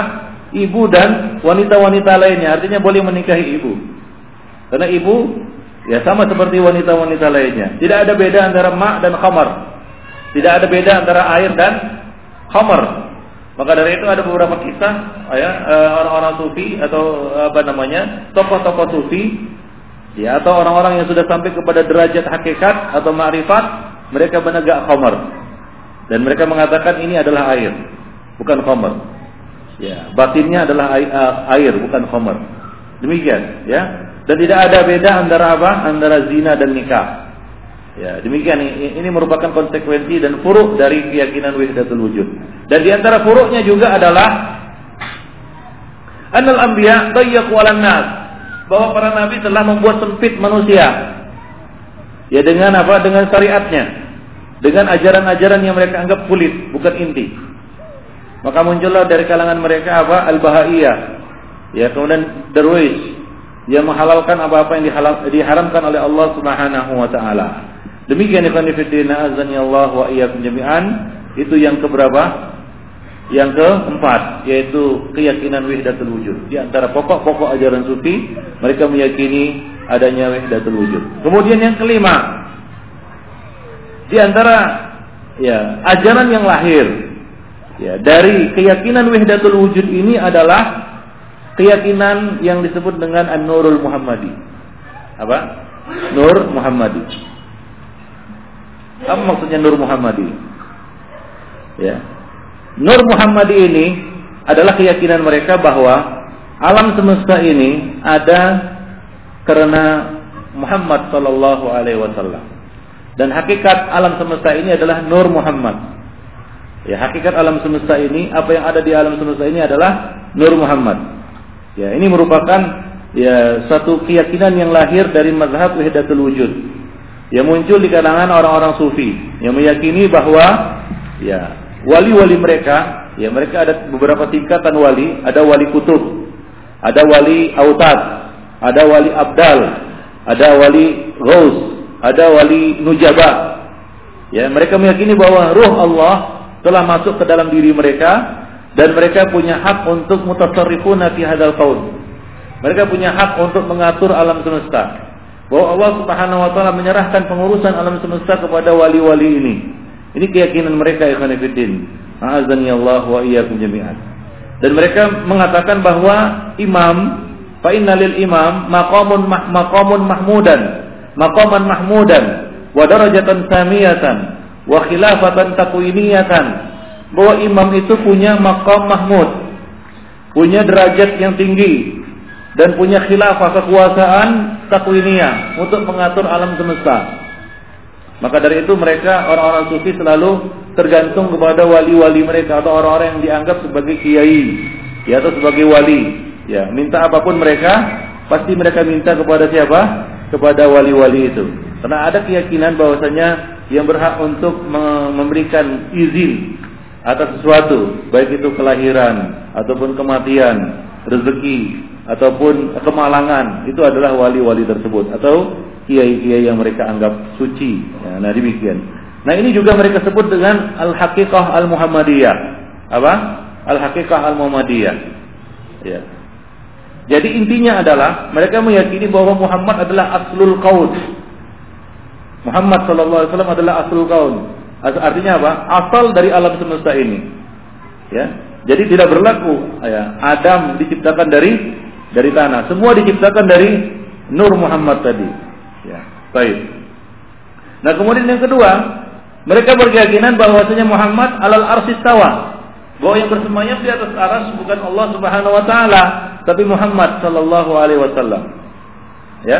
S1: ibu dan wanita-wanita lainnya. Artinya boleh menikahi ibu. Karena ibu ya sama seperti wanita-wanita lainnya. Tidak ada beda antara ma' dan khamar. Tidak ada beda antara air dan khamar. Maka dari itu ada beberapa kisah ya eh, orang-orang sufi atau apa namanya tokoh-tokoh sufi ya atau orang-orang yang sudah sampai kepada derajat hakikat atau ma'rifat mereka menegak khamar. Dan mereka mengatakan ini adalah air bukan khamar. Ya batinnya adalah air bukan khamar. Demikian ya. Dan tidak ada beda antara apa? Antara zina dan nikah ya demikian ini merupakan konsekuensi dan furuk dari keyakinan wahdatul wujud dan di antara furuknya juga adalah annal anbiya dayyaqu 'alan nas bahwa para nabi telah membuat sempit manusia ya dengan apa dengan syariatnya dengan ajaran-ajaran yang mereka anggap kulit, bukan inti. Maka muncullah dari kalangan mereka apa? Al-Bahaiyah. Ya, kemudian Darwish yang menghalalkan apa-apa yang diharamkan oleh Allah Subhanahu wa taala. Demikian ikhwan fillah azani Allah wa iyyakum jami'an. Itu yang keberapa? Yang keempat yaitu keyakinan wahdatul wujud. Di antara pokok-pokok ajaran sufi, mereka meyakini adanya wahdatul wujud. Kemudian yang kelima, di antara ya ajaran yang lahir ya dari keyakinan wahdatul wujud ini adalah keyakinan yang disebut dengan An-Nurul Muhammadi. Apa? Nur Muhammadi. Apa maksudnya Nur Muhammadi? Ya. Nur Muhammadi ini adalah keyakinan mereka bahwa alam semesta ini ada karena Muhammad Shallallahu Alaihi Wasallam. Dan hakikat alam semesta ini adalah Nur Muhammad. Ya, hakikat alam semesta ini, apa yang ada di alam semesta ini adalah Nur Muhammad. Ya, ini merupakan ya satu keyakinan yang lahir dari mazhab wahdatul wujud. Yang muncul di kalangan orang-orang sufi yang meyakini bahwa ya wali-wali mereka, ya mereka ada beberapa tingkatan wali, ada wali kutub, ada wali autad, ada wali abdal, ada wali ghaus, ada wali nujaba. Ya, mereka meyakini bahwa ruh Allah telah masuk ke dalam diri mereka dan mereka punya hak untuk mutasarrifuna fi hadzal kaun. Mereka punya hak untuk mengatur alam semesta. Bahwa Allah Subhanahu wa taala menyerahkan pengurusan alam semesta kepada wali-wali ini. Ini keyakinan mereka ikhwan fillah. A'azani Allah wa iyyakum jami'an. Dan mereka mengatakan bahwa imam fa innalil imam maqamun maqamun mahmudan, maqaman mahmudan wa darajatan samiyatan wa khilafatan takwiniyatan bahwa imam itu punya makam mahmud, punya derajat yang tinggi dan punya khilafah kekuasaan takwiniyah untuk mengatur alam semesta. Maka dari itu mereka orang-orang sufi selalu tergantung kepada wali-wali mereka atau orang-orang yang dianggap sebagai kiai ya atau sebagai wali. Ya, minta apa pun mereka pasti mereka minta kepada siapa? Kepada wali-wali itu. Karena ada keyakinan bahwasanya yang berhak untuk memberikan izin atas sesuatu, baik itu kelahiran ataupun kematian, rezeki ataupun kemalangan, itu adalah wali-wali tersebut atau kiai-kiai yang mereka anggap suci. Ya, nah demikian. Nah ini juga mereka sebut dengan al-haqiqah al-muhammadiyah. Apa? Al-haqiqah al-muhammadiyah. Ya. Jadi intinya adalah mereka meyakini bahwa Muhammad adalah aslul qaul. Muhammad sallallahu alaihi wasallam adalah aslul qaul. Artinya apa? Asal dari alam semesta ini. Ya. Jadi tidak berlaku ya, Adam diciptakan dari dari tanah. Semua diciptakan dari Nur Muhammad tadi. Ya. Baik. Nah, kemudian yang kedua, mereka berkeyakinan bahwasanya Muhammad alal arsis tawa. Bahwa yang bersemayam di atas aras bukan Allah Subhanahu wa taala, tapi Muhammad sallallahu alaihi wasallam. Ya.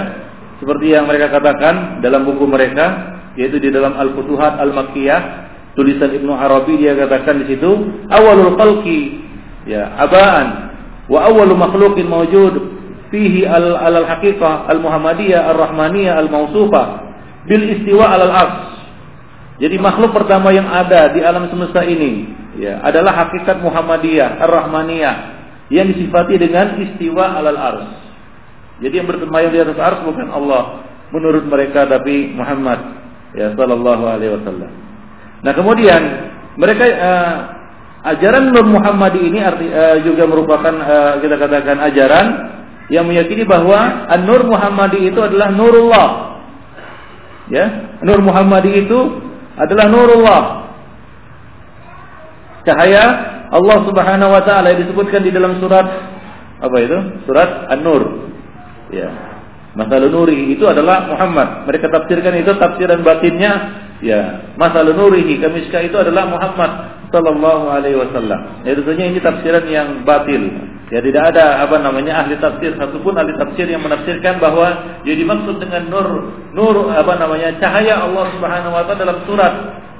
S1: Seperti yang mereka katakan dalam buku mereka, yaitu di dalam Al-Futuhat Al-Makkiyah tulisan Ibnu Arabi dia katakan di situ awalul khalqi ya abaan wa awalu makhluqin mawjud. Fihi al al haqiqah al muhammadiyah al rahmaniyah al mausufa bil istiwa al ars. Jadi makhluk pertama yang ada di alam semesta ini ya adalah hakikat muhammadiyah ar rahmaniyah yang disifati dengan istiwa al ars. Jadi yang bersemayam di atas ars bukan Allah menurut mereka tapi Muhammad ya sallallahu alaihi wasallam. Nah, kemudian mereka uh, ajaran Nur Muhammadi ini arti, uh, juga merupakan uh, kita katakan ajaran yang meyakini bahwa An-Nur Muhammadi itu adalah nurullah. Ya, Nur Muhammadi itu adalah nurullah. Cahaya Allah Subhanahu wa taala disebutkan di dalam surat apa itu? Surat An-Nur. Ya. Masalah nurihi itu adalah Muhammad. Mereka tafsirkan itu tafsiran batinnya ya masalah nurihi kamiska itu adalah Muhammad sallallahu alaihi wasallam. Ya tentunya ini tafsiran yang batil. Ya tidak ada apa namanya ahli tafsir satupun ahli tafsir yang menafsirkan bahwa yang dimaksud dengan nur nur apa namanya cahaya Allah Subhanahu wa taala dalam surat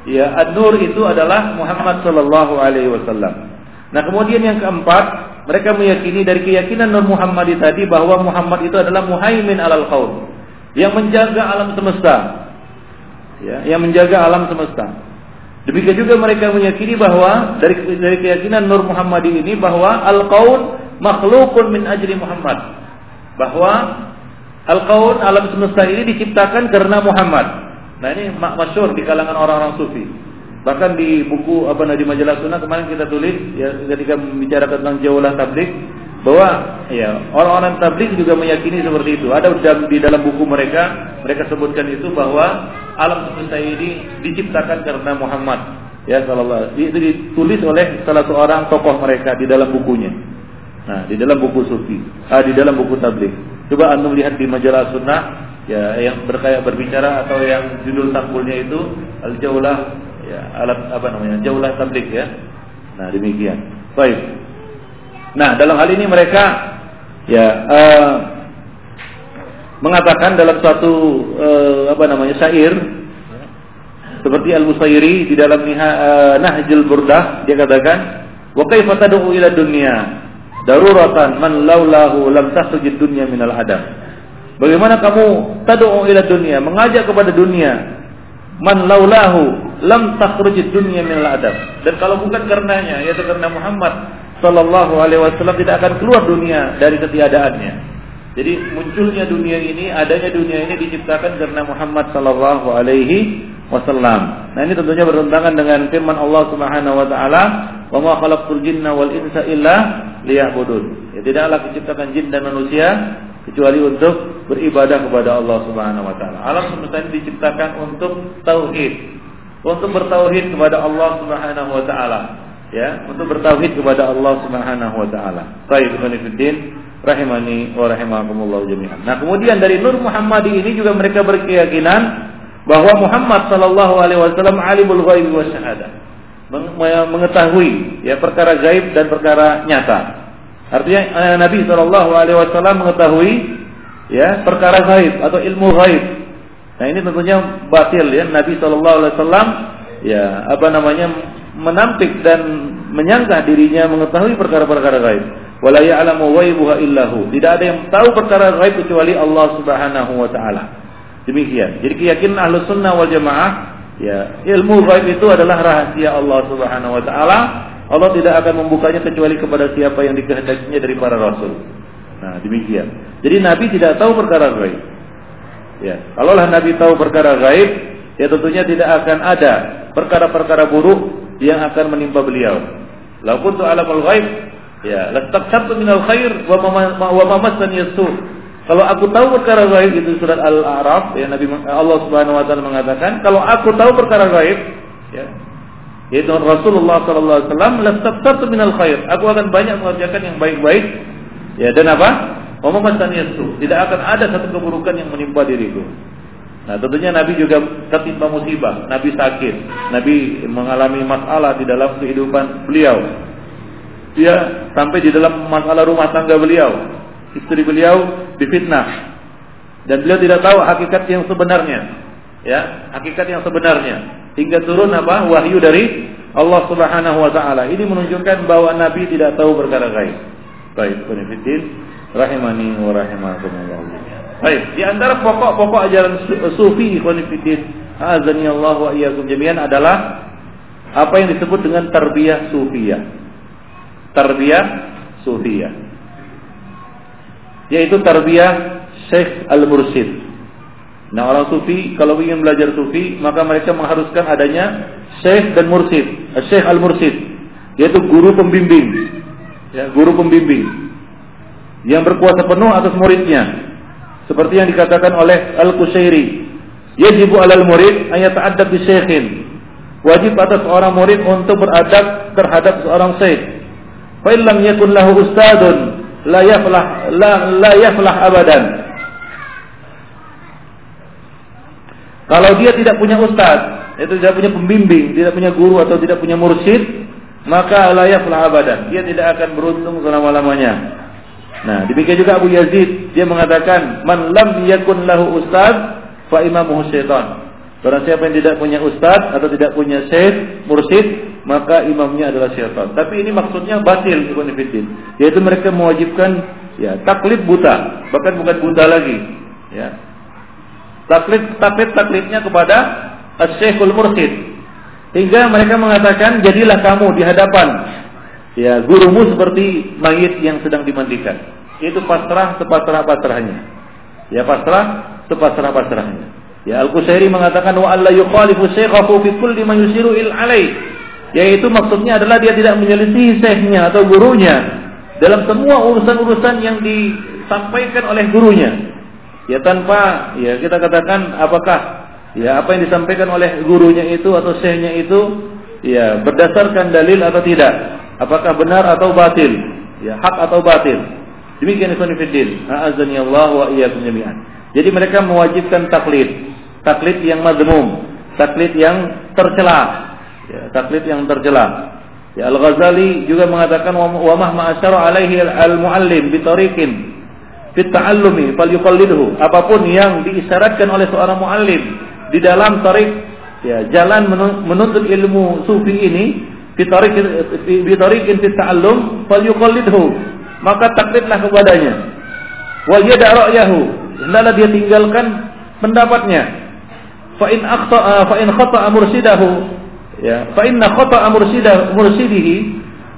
S1: ya an-nur itu adalah Muhammad sallallahu alaihi wasallam. Nah, kemudian yang keempat, mereka meyakini dari keyakinan Nur Muhammadi tadi bahwa Muhammad itu adalah muhaimin alal qaum yang menjaga alam semesta. Ya, yang menjaga alam semesta. Demikian juga mereka meyakini bahwa dari dari keyakinan Nur Muhammadi ini bahwa al-qaun makhlukun min ajli Muhammad. Bahwa al-qaun alam semesta ini diciptakan karena Muhammad. Nah ini masyur di kalangan orang-orang sufi. Bahkan di buku apa di majalah sunnah kemarin kita tulis ya ketika membicarakan tentang jauhlah tablik bahwa ya orang-orang tablik juga meyakini seperti itu. Ada di dalam buku mereka mereka sebutkan itu bahwa alam semesta ini diciptakan karena Muhammad. Ya sallallahu itu ditulis oleh salah seorang tokoh mereka di dalam bukunya. Nah, di dalam buku sufi, ah, di dalam buku tablik. Coba anda lihat di majalah sunnah ya yang berkaya berbicara atau yang judul sampulnya itu al-jaulah ya alat apa namanya jauhlah tablik ya. Nah demikian. Baik. Nah dalam hal ini mereka ya uh, mengatakan dalam satu uh, apa namanya syair seperti al musairi di dalam uh, Nahjul Burdah dia katakan wa kaifa tad'u ila dunya daruratan man laulahu lam tasujid dunya minal adam. Bagaimana kamu tad'u ila dunia, mengajak kepada dunia man laulahu lam takhrujid dunya minal adam. Dan kalau bukan karenanya, yaitu karena Muhammad sallallahu alaihi wasallam tidak akan keluar dunia dari ketiadaannya. Jadi munculnya dunia ini, adanya dunia ini diciptakan karena Muhammad sallallahu alaihi wasallam. Nah, ini tentunya bertentangan dengan firman Allah Subhanahu wa taala, "Wa ma khalaqtul jinna wal insa illa liya'budun." Ya, tidaklah diciptakan jin dan manusia kecuali untuk beribadah kepada Allah Subhanahu wa taala. Alam semesta ini diciptakan untuk tauhid. Untuk bertauhid kepada Allah Subhanahu wa taala. Ya, untuk bertauhid kepada Allah Subhanahu wa taala. Baik, Ibnu rahimani wa rahimakumullah jami'an. Nah, kemudian dari Nur Muhammadi ini juga mereka berkeyakinan bahwa Muhammad sallallahu alaihi wasallam alimul ghaib wa syahadah. Mengetahui ya perkara gaib dan perkara nyata. Artinya eh, Nabi sallallahu alaihi wasallam mengetahui ya perkara gaib atau ilmu gaib. Nah, ini tentunya batil ya Nabi sallallahu alaihi wasallam ya apa namanya menampik dan menyangka dirinya mengetahui perkara-perkara gaib wala ya'lamu ghaibuha illahu. Tidak ada yang tahu perkara gaib kecuali Allah Subhanahu wa taala. Demikian. Jadi keyakinan ahlu sunnah wal jamaah ya ilmu gaib itu adalah rahasia Allah Subhanahu wa taala. Allah tidak akan membukanya kecuali kepada siapa yang dikehendakinya dari para rasul. Nah, demikian. Jadi Nabi tidak tahu perkara gaib. Ya, kalaulah Nabi tahu perkara gaib, ya tentunya tidak akan ada perkara-perkara buruk yang akan menimpa beliau. Lau kuntu alamul ghaib Ya, lastabsartu minal khair wa wa mamassani yasu. Kalau aku tahu perkara gaib itu surat Al-A'raf ya Nabi Allah Subhanahu wa taala mengatakan, kalau aku tahu perkara gaib ya yaitu Rasulullah sallallahu alaihi wasallam lastabsartu minal khair. Aku akan banyak mengerjakan yang baik-baik ya dan apa? Wa mamassani yasu. Tidak akan ada satu keburukan yang menimpa diriku. Nah tentunya Nabi juga tertimpa musibah, Nabi sakit, Nabi mengalami masalah di dalam kehidupan beliau dia sampai di dalam masalah rumah tangga beliau. Istri beliau difitnah. Dan beliau tidak tahu hakikat yang sebenarnya. Ya, hakikat yang sebenarnya. Hingga turun apa? Wahyu dari Allah Subhanahu wa taala. Ini menunjukkan bahwa Nabi tidak tahu perkara gaib. Baik, Fiddin, rahimani wa rahimakumullah. Baik, di antara pokok-pokok ajaran sufi Fiddin, azani Allah wa iyyakum jami'an adalah apa yang disebut dengan tarbiyah sufiyah tarbiyah sufiyah yaitu tarbiyah Syekh Al-Mursyid. Nah, orang sufi kalau ingin belajar sufi, maka mereka mengharuskan adanya Syekh dan Mursyid, Syekh Al-Mursyid, yaitu guru pembimbing. Ya, guru pembimbing yang berkuasa penuh atas muridnya. Seperti yang dikatakan oleh Al-Qusairi, yajibu 'alal murid an yata'addab bi syekhin. Wajib atas seorang murid untuk beradab terhadap seorang syekh Fa illam yakun lahu ustadun abadan. Kalau dia tidak punya ustaz, itu tidak punya pembimbing, tidak punya guru atau tidak punya mursyid, maka la yaflah abadan. Dia tidak akan beruntung selama-lamanya. Nah, demikian juga Abu Yazid, dia mengatakan, "Man lam yakun lahu ustaz, fa imamuhu syaitan." Barang siapa yang tidak punya ustaz atau tidak punya syekh, mursyid, maka imamnya adalah syaitan. Tapi ini maksudnya batil Ibn Fiddin. Yaitu mereka mewajibkan ya taklid buta, bahkan bukan buta lagi. Ya. Taklid taklid taklidnya kepada Syekhul Mursyid. Hingga mereka mengatakan jadilah kamu di hadapan ya gurumu seperti mayit yang sedang dimandikan. Itu pasrah sepasrah-pasrahnya. Ya pasrah sepasrah-pasrahnya. Ya Al-Qusairi mengatakan wa alla yukhalifu syekhahu fi kulli ma yusiru il alaih yaitu maksudnya adalah dia tidak menyelisih syekhnya atau gurunya dalam semua urusan-urusan yang disampaikan oleh gurunya. Ya tanpa ya kita katakan apakah ya apa yang disampaikan oleh gurunya itu atau syekhnya itu ya berdasarkan dalil atau tidak. Apakah benar atau batil? Ya hak atau batil. Demikian ikhwan fillah. Allah wa jami'an. Jadi mereka mewajibkan taklid. Taklid yang mazmum, taklid yang tercela, ya, taklid yang tercela. Ya Al-Ghazali juga mengatakan wa mahma asyara alaihi al-muallim bi tariqin fi ta'allumi falyuqallidhu. Apa pun yang diisyaratkan oleh seorang muallim di dalam tarik ya jalan menuntut ilmu sufi ini fi tariqin fi tariqin fi ta'allum falyuqallidhu. maka taklidlah kepadanya. Wa yada ra'yahu, hendaklah dia tinggalkan pendapatnya. Fa in akhta'a fa in khata'a mursidahu ya, fa inna khata'a mursidahu mursidihi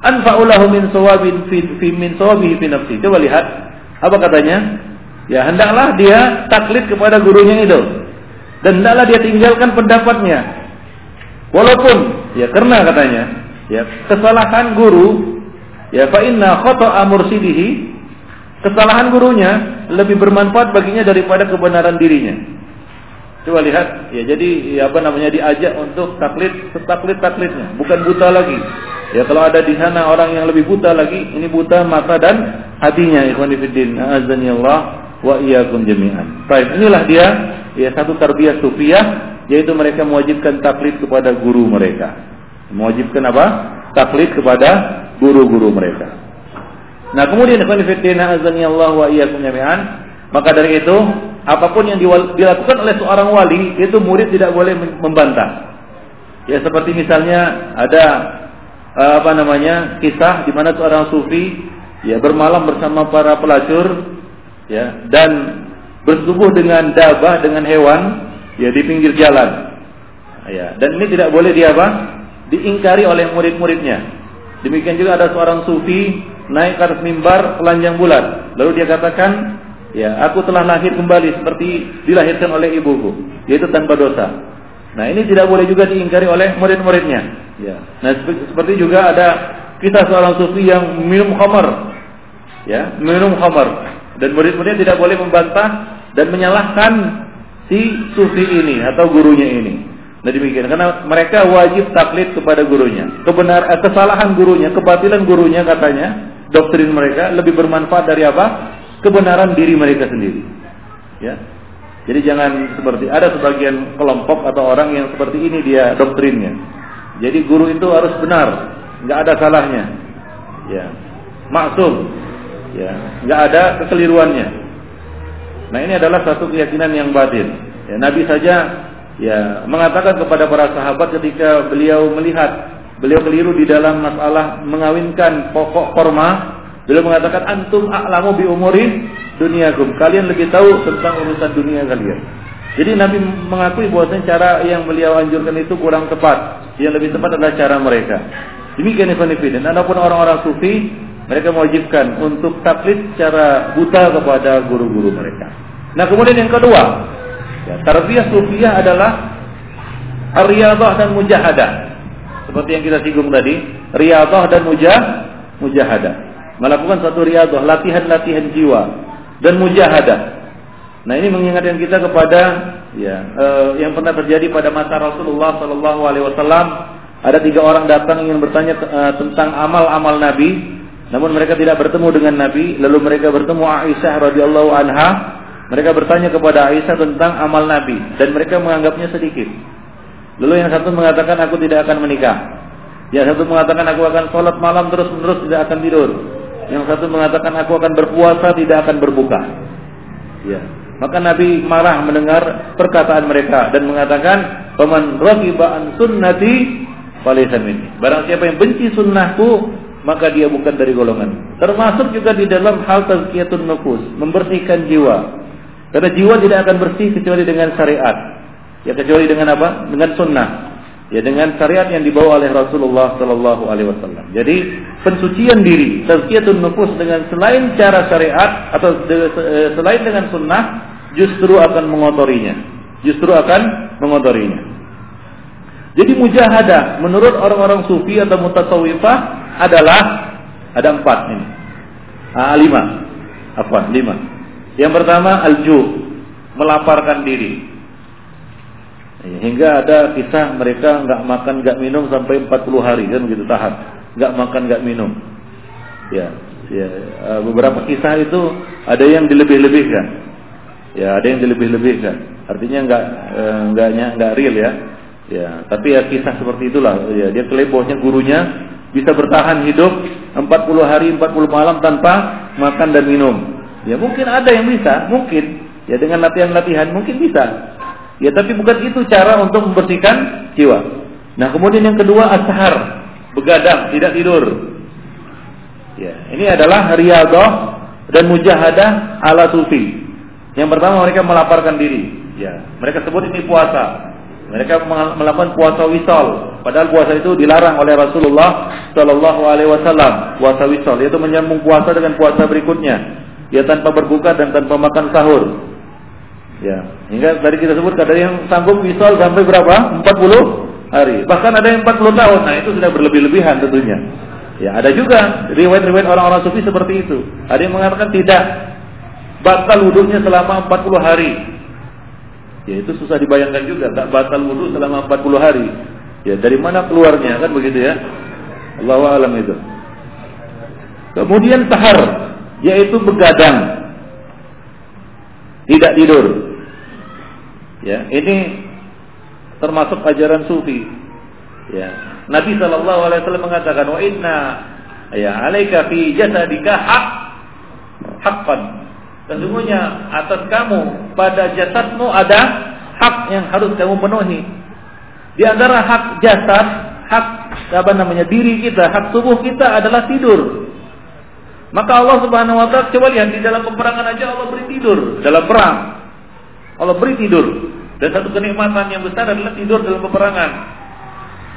S1: anfa'u lahu min sawabin fi, fi min sawabihi fi nafsi. Coba lihat apa katanya? Ya, hendaklah dia taklid kepada gurunya itu. Dan hendaklah dia tinggalkan pendapatnya. Walaupun ya karena katanya, ya kesalahan guru ya fa inna khata'a mursidihi kesalahan gurunya lebih bermanfaat baginya daripada kebenaran dirinya. Coba lihat, ya jadi ya apa namanya diajak untuk taklid, taklid taklidnya, bukan buta lagi. Ya kalau ada di sana orang yang lebih buta lagi, ini buta mata dan hatinya. Ikhwan fillah, azani Allah wa iyyakum jami'an. Baik, inilah dia ya satu tarbiyah sufiyah yaitu mereka mewajibkan taklid kepada guru mereka. Mewajibkan apa? Taklid kepada guru-guru mereka. Nah, kemudian ikhwan fillah azani Allah wa iyyakum jami'an, maka dari itu apa pun yang dilakukan oleh seorang wali itu murid tidak boleh membantah. Ya seperti misalnya ada eh, apa namanya kisah di mana seorang sufi ya bermalam bersama para pelacur ya dan bersubuh dengan dabah dengan hewan ya di pinggir jalan. Ya, dan ini tidak boleh dia apa? diingkari oleh murid-muridnya. Demikian juga ada seorang sufi naik ke atas mimbar telanjang bulat. Lalu dia katakan, ya aku telah lahir kembali seperti dilahirkan oleh ibuku, yaitu tanpa dosa. Nah ini tidak boleh juga diingkari oleh murid-muridnya. Ya. Nah seperti juga ada kita seorang sufi yang minum khamar, ya minum khamar, dan murid-muridnya tidak boleh membantah dan menyalahkan si sufi ini atau gurunya ini. Nah demikian karena mereka wajib taklid kepada gurunya. Kebenar eh, kesalahan gurunya, kebatilan gurunya katanya doktrin mereka lebih bermanfaat dari apa? Kebenaran diri mereka sendiri. Ya. Jadi jangan seperti ada sebagian kelompok atau orang yang seperti ini dia doktrinnya. Jadi guru itu harus benar, nggak ada salahnya. Ya. Maksum. Ya, nggak ada kekeliruannya. Nah, ini adalah satu keyakinan yang batin. Ya, Nabi saja ya mengatakan kepada para sahabat ketika beliau melihat beliau keliru di dalam masalah mengawinkan pokok korma beliau mengatakan antum a'lamu bi umurin duniakum. Kalian lebih tahu tentang urusan dunia kalian. Jadi Nabi mengakui bahwasanya cara yang beliau anjurkan itu kurang tepat. Yang lebih tepat adalah cara mereka. Demikian Ibn dan adapun orang-orang sufi mereka mewajibkan untuk taklid secara buta kepada guru-guru mereka. Nah kemudian yang kedua Ya, tarbiyah sufiah adalah riyadhah dan mujahadah. Seperti yang kita singgung tadi, riyadhah dan mujah mujahadah. Melakukan satu riyadhah, latihan-latihan jiwa dan mujahadah. Nah, ini mengingatkan kita kepada ya eh, yang pernah terjadi pada masa Rasulullah sallallahu alaihi wasallam. Ada tiga orang datang ingin bertanya eh, tentang amal-amal Nabi, namun mereka tidak bertemu dengan Nabi. Lalu mereka bertemu Aisyah radhiyallahu anha mereka bertanya kepada Aisyah tentang amal Nabi dan mereka menganggapnya sedikit. Lalu yang satu mengatakan aku tidak akan menikah. Yang satu mengatakan aku akan sholat malam terus menerus tidak akan tidur. Yang satu mengatakan aku akan berpuasa tidak akan berbuka. Ya. Maka Nabi marah mendengar perkataan mereka dan mengatakan, "Paman ragiba an sunnati falaysa minni." Barang siapa yang benci sunnahku, maka dia bukan dari golongan. Termasuk juga di dalam hal tazkiyatun nufus, membersihkan jiwa. Karena jiwa tidak akan bersih kecuali dengan syariat. Ya kecuali dengan apa? Dengan sunnah. Ya dengan syariat yang dibawa oleh Rasulullah Sallallahu Alaihi Wasallam. Jadi pensucian diri, tazkiyatun nufus dengan selain cara syariat atau eh, selain dengan sunnah, justru akan mengotorinya. Justru akan mengotorinya. Jadi mujahadah menurut orang-orang sufi atau mutasawifah adalah ada empat ini. Ah, lima. Apa? Lima. Yang pertama alju, melaparkan diri. Hingga ada kisah mereka nggak makan nggak minum sampai 40 hari kan begitu tahan, nggak makan nggak minum. Ya, ya eh, beberapa kisah itu ada yang dilebih-lebihkan. Ya, ada yang dilebih-lebihkan. Artinya nggak eh, nggaknya nggak real ya. Ya, tapi ya kisah seperti itulah. Ya, dia kelebohnya gurunya bisa bertahan hidup 40 hari 40 malam tanpa makan dan minum. Ya mungkin ada yang bisa, mungkin. Ya dengan latihan-latihan mungkin bisa. Ya tapi bukan itu cara untuk membersihkan jiwa. Nah kemudian yang kedua ashar, begadang, tidak tidur. Ya, ini adalah riyadhah dan mujahadah ala sufi. Yang pertama mereka melaparkan diri. Ya, mereka sebut ini puasa. Mereka melakukan puasa wisol. Padahal puasa itu dilarang oleh Rasulullah Shallallahu Alaihi Wasallam. Puasa wisol yaitu menyambung puasa dengan puasa berikutnya. Ya tanpa berbuka dan tanpa makan sahur. Ya, hingga tadi kita sebut ada yang sanggup wisol sampai berapa? 40 hari. Bahkan ada yang 40 tahun. Nah, itu sudah berlebih-lebihan tentunya. Ya, ada juga riwayat-riwayat orang-orang sufi seperti itu. Ada yang mengatakan tidak batal wudhunya selama 40 hari. Ya, itu susah dibayangkan juga, tak batal wudhu selama 40 hari. Ya, dari mana keluarnya kan begitu ya? Allah alam itu. Kemudian sahar, yaitu begadang. Tidak tidur. Ya, ini termasuk ajaran sufi. Ya, Nabi Shallallahu Alaihi Wasallam mengatakan wa inna ya alaika fi jasadika hak hakkan. Sesungguhnya atas kamu pada jasadmu ada hak yang harus kamu penuhi. Di antara hak jasad, hak apa namanya diri kita, hak tubuh kita adalah tidur. Maka Allah Subhanahu wa taala coba lihat di dalam peperangan aja Allah beri tidur dalam perang. Allah beri tidur. Dan satu kenikmatan yang besar adalah tidur dalam peperangan.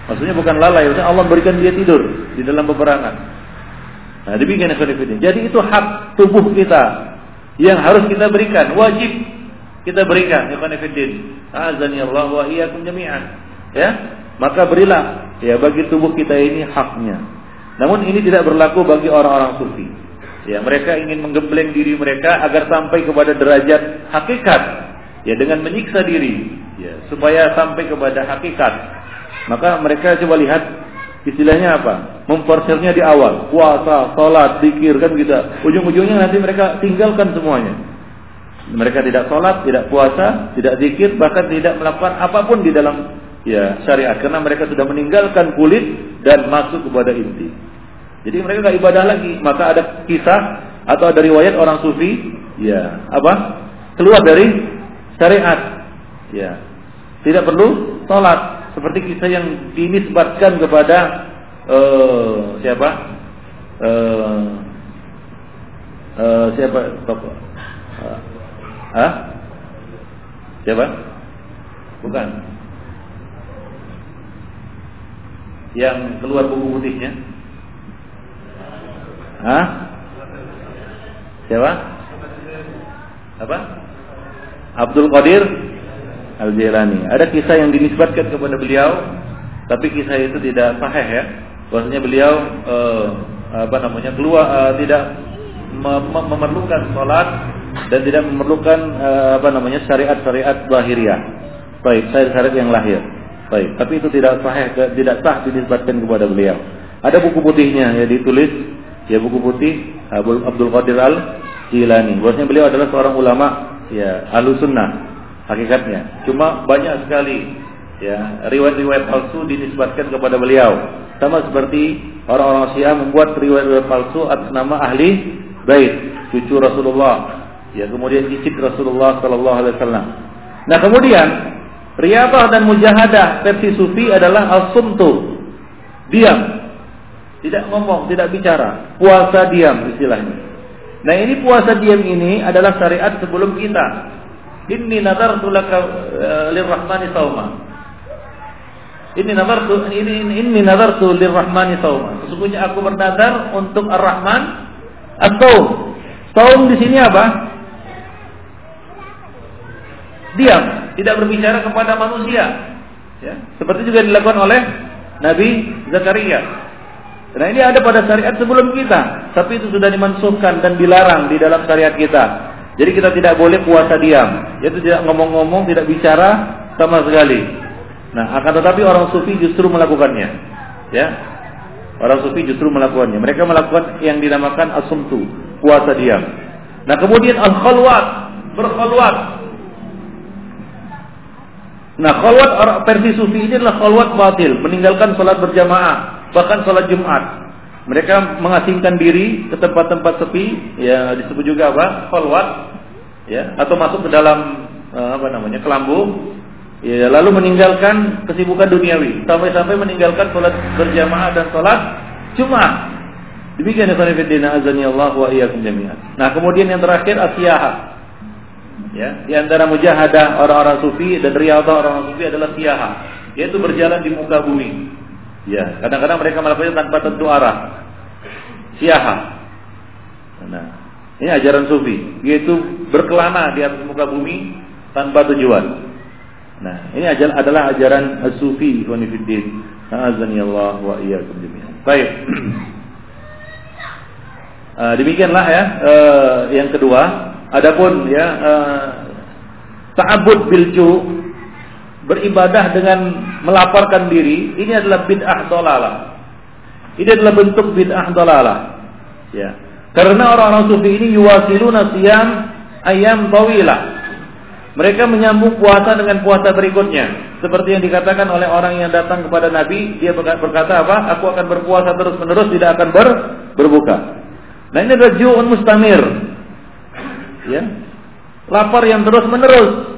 S1: Maksudnya bukan lalai, maksudnya Allah berikan dia tidur di dalam peperangan. Nah, demikian ikhwan Jadi itu hak tubuh kita yang harus kita berikan, wajib kita berikan ikhwan Azani Allah wa iyyakum jami'an. Ya, maka berilah ya bagi tubuh kita ini haknya. Namun ini tidak berlaku bagi orang-orang sufi. Ya, mereka ingin menggembleng diri mereka agar sampai kepada derajat hakikat ya dengan menyiksa diri ya supaya sampai kepada hakikat maka mereka coba lihat istilahnya apa? Memforsirnya di awal, puasa, sholat, zikir kan gitu. Ujung-ujungnya nanti mereka tinggalkan semuanya. Mereka tidak sholat, tidak puasa, tidak zikir, bahkan tidak melakukan apa pun di dalam ya syariat karena mereka sudah meninggalkan kulit dan masuk kepada inti. Jadi mereka nggak ibadah lagi. Maka ada kisah atau ada riwayat orang sufi, ya apa? Keluar dari syariat, ya tidak perlu sholat, seperti kisah yang dinisbatkan kepada uh, siapa? Uh, uh, siapa tokoh? Uh? Siapa? Bukan. Yang keluar buku putihnya? Hah? Siapa? Apa? Abdul Qadir Al-Jilani. Ada kisah yang dinisbatkan kepada beliau, tapi kisah itu tidak sahih ya. Bahwasanya beliau uh, apa namanya keluar uh, tidak mem memerlukan sholat dan tidak memerlukan uh, apa namanya syariat-syariat lahiriah. Baik, syariat yang lahir. Baik, tapi itu tidak sahih tidak sah dinisbatkan kepada beliau. Ada buku putihnya ya ditulis ya buku putih Abdul Qadir Al Jilani. Bahwasanya beliau adalah seorang ulama ya Ahlussunnah hakikatnya. Cuma banyak sekali ya riwayat-riwayat palsu dinisbatkan kepada beliau. Sama seperti orang-orang Syiah membuat riwayat-riwayat palsu atas nama ahli bait, cucu Rasulullah. Ya, kemudian cicit Rasulullah sallallahu alaihi wasallam. Nah, kemudian riyadhah dan mujahadah versi sufi adalah as-sumtu. Diam. Tidak ngomong, tidak bicara. Puasa diam istilahnya. Nah, ini puasa diam ini adalah syariat sebelum kita. Inni nadartu laka uh, lirrahmani sauma. Inni nadartu ini inni nadartu lirrahmani sauma. Sesungguhnya aku bernadar untuk Ar-Rahman as-saum. Saum di sini apa? Diam, tidak berbicara kepada manusia. Ya, seperti juga dilakukan oleh Nabi Zakaria. Nah ini ada pada syariat sebelum kita, tapi itu sudah dimansuhkan dan dilarang di dalam syariat kita. Jadi kita tidak boleh puasa diam, yaitu tidak ngomong-ngomong, tidak bicara sama sekali. Nah, akan tetapi orang sufi justru melakukannya. Ya. Orang sufi justru melakukannya. Mereka melakukan yang dinamakan asumtu, puasa diam. Nah, kemudian al-khalwat, berkhalwat. Nah, khalwat versi sufi ini adalah khalwat batil, meninggalkan sholat berjamaah, bahkan sholat Jumat. Mereka mengasingkan diri ke tempat-tempat sepi, ya disebut juga apa? Khalwat, ya, atau masuk ke dalam eh, apa namanya? kelambu, ya, lalu meninggalkan kesibukan duniawi, sampai-sampai meninggalkan sholat berjamaah dan sholat Jumat. Demikian fillah azani Allah wa iyyakum jami'an. Nah, kemudian yang terakhir asyaha. Ya, di antara mujahadah orang-orang sufi dan riyadhah orang-orang sufi adalah siyaha, yaitu berjalan di muka bumi. Ya, kadang-kadang mereka melakukannya tanpa tentu arah. Siyaha. Nah, ini ajaran sufi, yaitu berkelana di atas muka bumi tanpa tujuan. Nah, ini adalah ajaran sufi ikhwan fillah. Azani Allah wa iyyakum jami'an. Baik. Uh, demikianlah ya. Uh, yang kedua, adapun ya uh, ta'abbud bilju beribadah dengan melaporkan diri, ini adalah bid'ah dolalah. Ini adalah bentuk bid'ah dolalah. Ya. Karena orang-orang sufi ini yuwasiluna siyam ayam tawilah. Mereka menyambung puasa dengan puasa berikutnya. Seperti yang dikatakan oleh orang yang datang kepada Nabi, dia berkata apa? Aku akan berpuasa terus-menerus, tidak akan ber, berbuka. Nah ini adalah ju'un mustamir. Ya. Lapar yang terus menerus.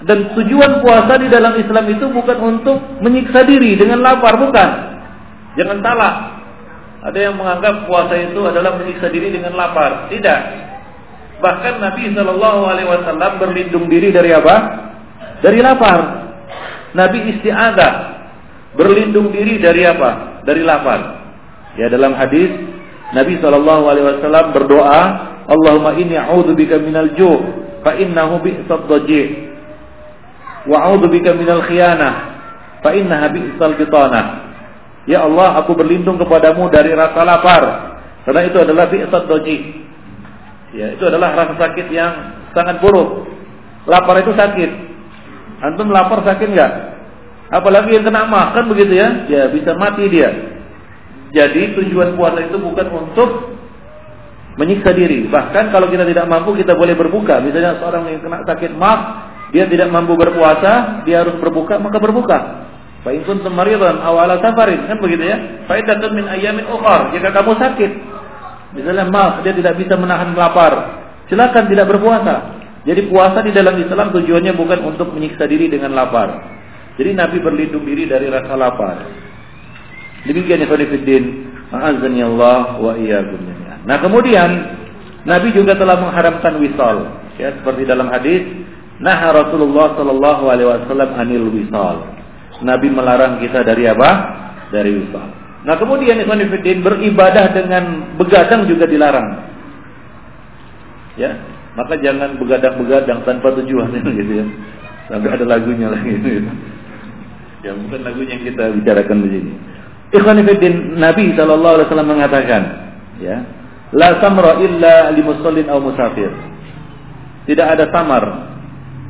S1: Dan tujuan puasa di dalam Islam itu bukan untuk menyiksa diri dengan lapar, bukan. Jangan salah. Ada yang menganggap puasa itu adalah menyiksa diri dengan lapar. Tidak. Bahkan Nabi Shallallahu Alaihi Wasallam berlindung diri dari apa? Dari lapar. Nabi istiadah berlindung diri dari apa? Dari lapar. Ya dalam hadis Nabi Shallallahu Alaihi Wasallam berdoa, Allahumma inni a'udzubika minal ju' fa innahu bi'sad daji' wa a'udzubika minal khiyanah fa innaha bi'sal bitanah. Ya Allah, aku berlindung kepadamu dari rasa lapar karena itu adalah bi'sad daji'. Ya, itu adalah rasa sakit yang sangat buruk. Lapar itu sakit. Antum lapar sakit enggak? Apalagi yang kena makan begitu ya, ya bisa mati dia. Jadi tujuan puasa itu bukan untuk menyiksa diri. Bahkan kalau kita tidak mampu kita boleh berbuka. Misalnya seorang yang kena sakit mah, dia tidak mampu berpuasa, dia harus berbuka, maka berbuka. Fa in kuntum maridan aw ala safarin, kan begitu ya? Fa iddatun min ayyamin ukhra. Jika kamu sakit, misalnya mah dia tidak bisa menahan lapar, silakan tidak berpuasa. Jadi puasa di dalam Islam tujuannya bukan untuk menyiksa diri dengan lapar. Jadi Nabi berlindung diri dari rasa lapar. Demikian ikhwan fillah, ma'azani Allah wa iyyakum. Nah, kemudian Nabi juga telah mengharamkan wisal, ya seperti dalam hadis, nah Rasulullah sallallahu alaihi wasallam anil wisal. Nabi melarang kita dari apa? Dari wisal. Nah, kemudian ikhwan fillah beribadah dengan begadang juga dilarang. Ya, maka jangan begadang-begadang tanpa tujuan gitu ya. Sampai ada lagunya lagi gitu. Ya, bukan lagunya yang kita bicarakan di sini. Ikhwanifiddin Nabi sallallahu alaihi wasallam mengatakan, ya, la samra illa li musallin aw musafir. Tidak ada samar,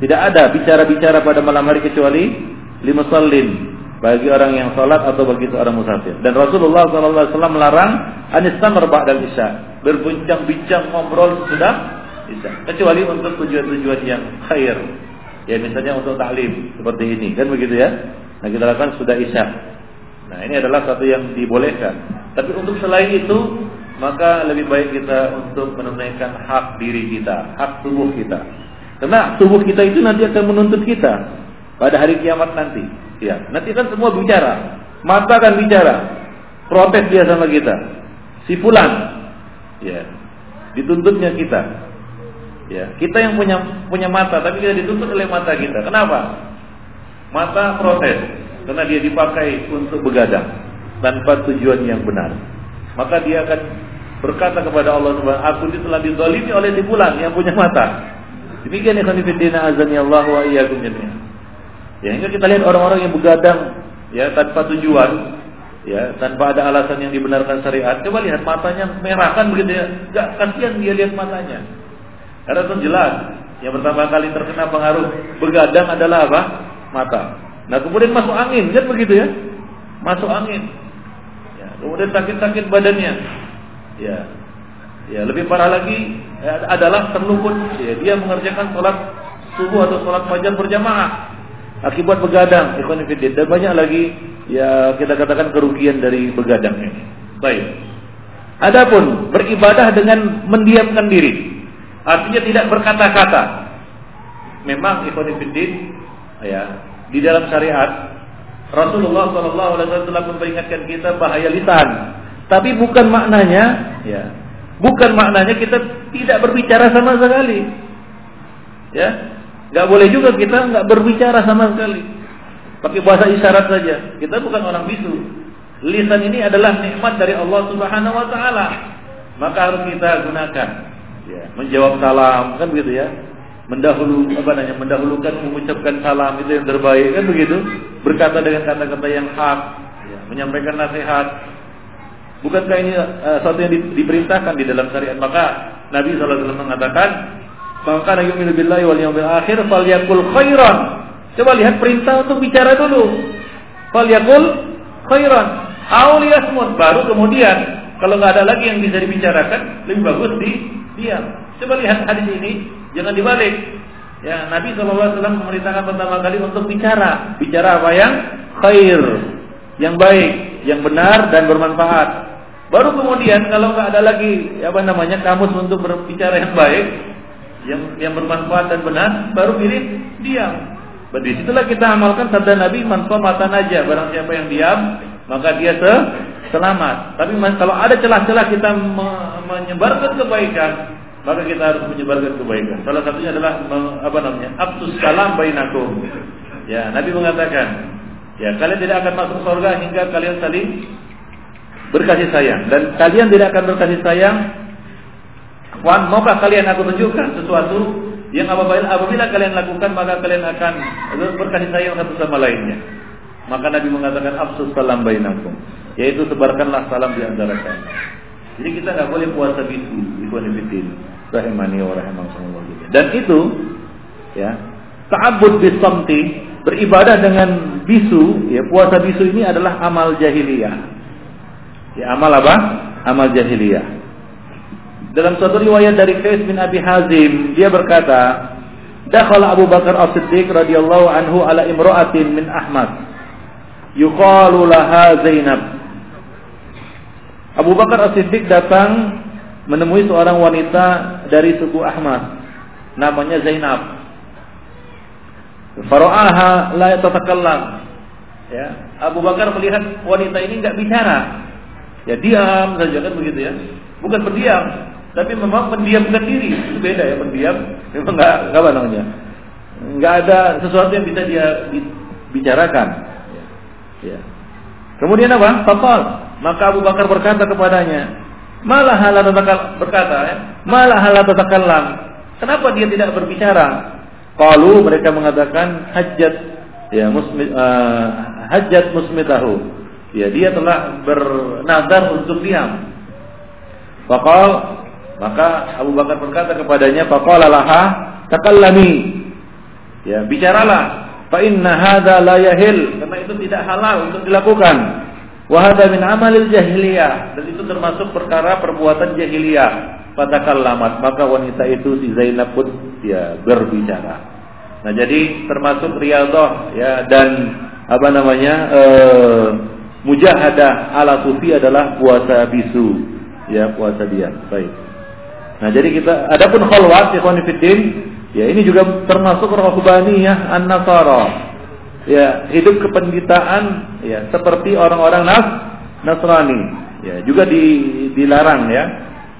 S1: tidak ada bicara-bicara pada malam hari kecuali li musallin bagi orang yang salat atau bagi seorang musafir. Dan Rasulullah wasallam melarang anis samar ba'dal isya, berbincang-bincang ngobrol sudah isya, kecuali untuk tujuan-tujuan yang khair. Ya misalnya untuk taklim seperti ini, kan begitu ya. Nah kita lakukan sudah isya. Nah ini adalah satu yang dibolehkan. Tapi untuk selain itu, maka lebih baik kita untuk menunaikan hak diri kita, hak tubuh kita. Karena tubuh kita itu nanti akan menuntut kita pada hari kiamat nanti. Ya, nanti kan semua bicara, mata akan bicara, protes dia sama kita. Si fulan, ya, dituntutnya kita. Ya, kita yang punya punya mata, tapi kita dituntut oleh mata kita. Kenapa? Mata protes, karena dia dipakai untuk begadang tanpa tujuan yang benar. Maka dia akan berkata kepada Allah Subhanahu aku ini telah dizalimi oleh si bulan yang punya mata. Demikian ikhwan fillah azani Allah wa iyyakum jami'an. Ya, hingga kita lihat orang-orang yang begadang ya tanpa tujuan, ya tanpa ada alasan yang dibenarkan syariat. Coba lihat matanya merah kan begitu ya. Enggak kasihan dia lihat matanya. Karena itu jelas yang pertama kali terkena pengaruh begadang adalah apa? Mata. Nah kemudian masuk angin, kan begitu ya? Masuk angin. Ya, kemudian sakit-sakit badannya. Ya, ya lebih parah lagi ya, adalah terluput. Ya, dia mengerjakan sholat subuh atau sholat fajar berjamaah akibat begadang, ekonomi dan banyak lagi ya kita katakan kerugian dari begadang ini. Baik. Adapun beribadah dengan mendiamkan diri, artinya tidak berkata-kata. Memang ekonomi ya di dalam syariat Rasulullah Shallallahu Alaihi Wasallam memperingatkan kita bahaya lisan. Tapi bukan maknanya, ya, bukan maknanya kita tidak berbicara sama sekali. Ya, nggak boleh juga kita nggak berbicara sama sekali. Pakai bahasa isyarat saja. Kita bukan orang bisu. Lisan ini adalah nikmat dari Allah Subhanahu Wa Taala. Maka harus kita gunakan. Ya, menjawab salam kan begitu ya. Mendahulu apa namanya? Mendahulukan mengucapkan salam itu yang terbaik kan begitu. Berkata dengan kata-kata yang hak, ya, menyampaikan nasihat, Bukankah ini uh, satu yang di, diperintahkan di dalam syariat? Maka Nabi SAW mengatakan, "Maka yu'minu billahi wal yawmil akhir falyakul khairan." Coba lihat perintah untuk bicara dulu. Falyakul khairan. Aw liyasmut. Baru kemudian kalau nggak ada lagi yang bisa dibicarakan, lebih bagus di diam. Coba lihat hadis ini, jangan dibalik. Ya, Nabi SAW memerintahkan pertama kali untuk bicara. Bicara apa yang khair, yang baik, yang benar dan bermanfaat. Baru kemudian kalau nggak ada lagi apa namanya kamus untuk berbicara yang baik, yang yang bermanfaat dan benar, baru pilih diam. Di situlah kita amalkan sabda Nabi manfaat mata aja barang siapa yang diam maka dia se selamat. Tapi kalau ada celah-celah kita me menyebarkan kebaikan, maka kita harus menyebarkan kebaikan. Salah satunya adalah apa namanya? Abtus salam bainakum. Ya, Nabi mengatakan, ya kalian tidak akan masuk surga hingga kalian saling berkasih sayang dan kalian tidak akan berkasih sayang Wan, maukah kalian aku tunjukkan sesuatu yang apabila, apabila kalian lakukan maka kalian akan berkasih sayang satu sama lainnya. Maka Nabi mengatakan absus salam bainakum, yaitu sebarkanlah salam di antara kalian. Jadi kita nggak boleh puasa bisu, ikhwan fillah. Rahimani wa rahimakumullah. Dan itu ya, ta'abbud bisamti, beribadah dengan bisu, ya puasa bisu ini adalah amal jahiliyah. Ya, amal apa? Amal jahiliyah. Dalam suatu riwayat dari Qais bin Abi Hazim, dia berkata, Dakhala Abu Bakar As-Siddiq radhiyallahu anhu ala imra'atin min Ahmad. Yuqalu laha Zainab. Abu Bakar As-Siddiq datang menemui seorang wanita dari suku Ahmad. Namanya Zainab. Fara'aha la yatatakallam. Ya, Abu Bakar melihat wanita ini enggak bicara. Ya diam saja kan begitu ya. Bukan berdiam, tapi memang mendiamkan diri. Itu beda ya pendiam. Memang enggak apa namanya. Enggak ada sesuatu yang bisa dia bicarakan. Ya. Kemudian apa? Fakal. Maka Abu Bakar berkata kepadanya, malah halat berkata, ya, malah halat tatakallam. Kenapa dia tidak berbicara? Kalau mereka mengatakan hajat ya musmi, uh, hajat musmitahu Ya dia telah bernazar untuk diam. Fakal maka Abu Bakar berkata kepadanya, "Faqala laha takallami." Ya, bicaralah. Fa inna hadza la yahil, karena itu tidak halal untuk dilakukan. Wa min amalil jahiliyah, dan itu termasuk perkara perbuatan jahiliyah. Fatakallamat, maka wanita itu si Zainab pun ya berbicara. Nah, jadi termasuk riyadhah ya dan apa namanya? Eh, mujahadah ala sufi adalah puasa bisu. Ya puasa dia. Baik. Nah jadi kita adapun khalwat ikhwan fillah ya ini juga termasuk rahbaniyah an-nasara. Ya hidup kependitaan ya seperti orang-orang nas Nasrani. Ya juga di, dilarang ya.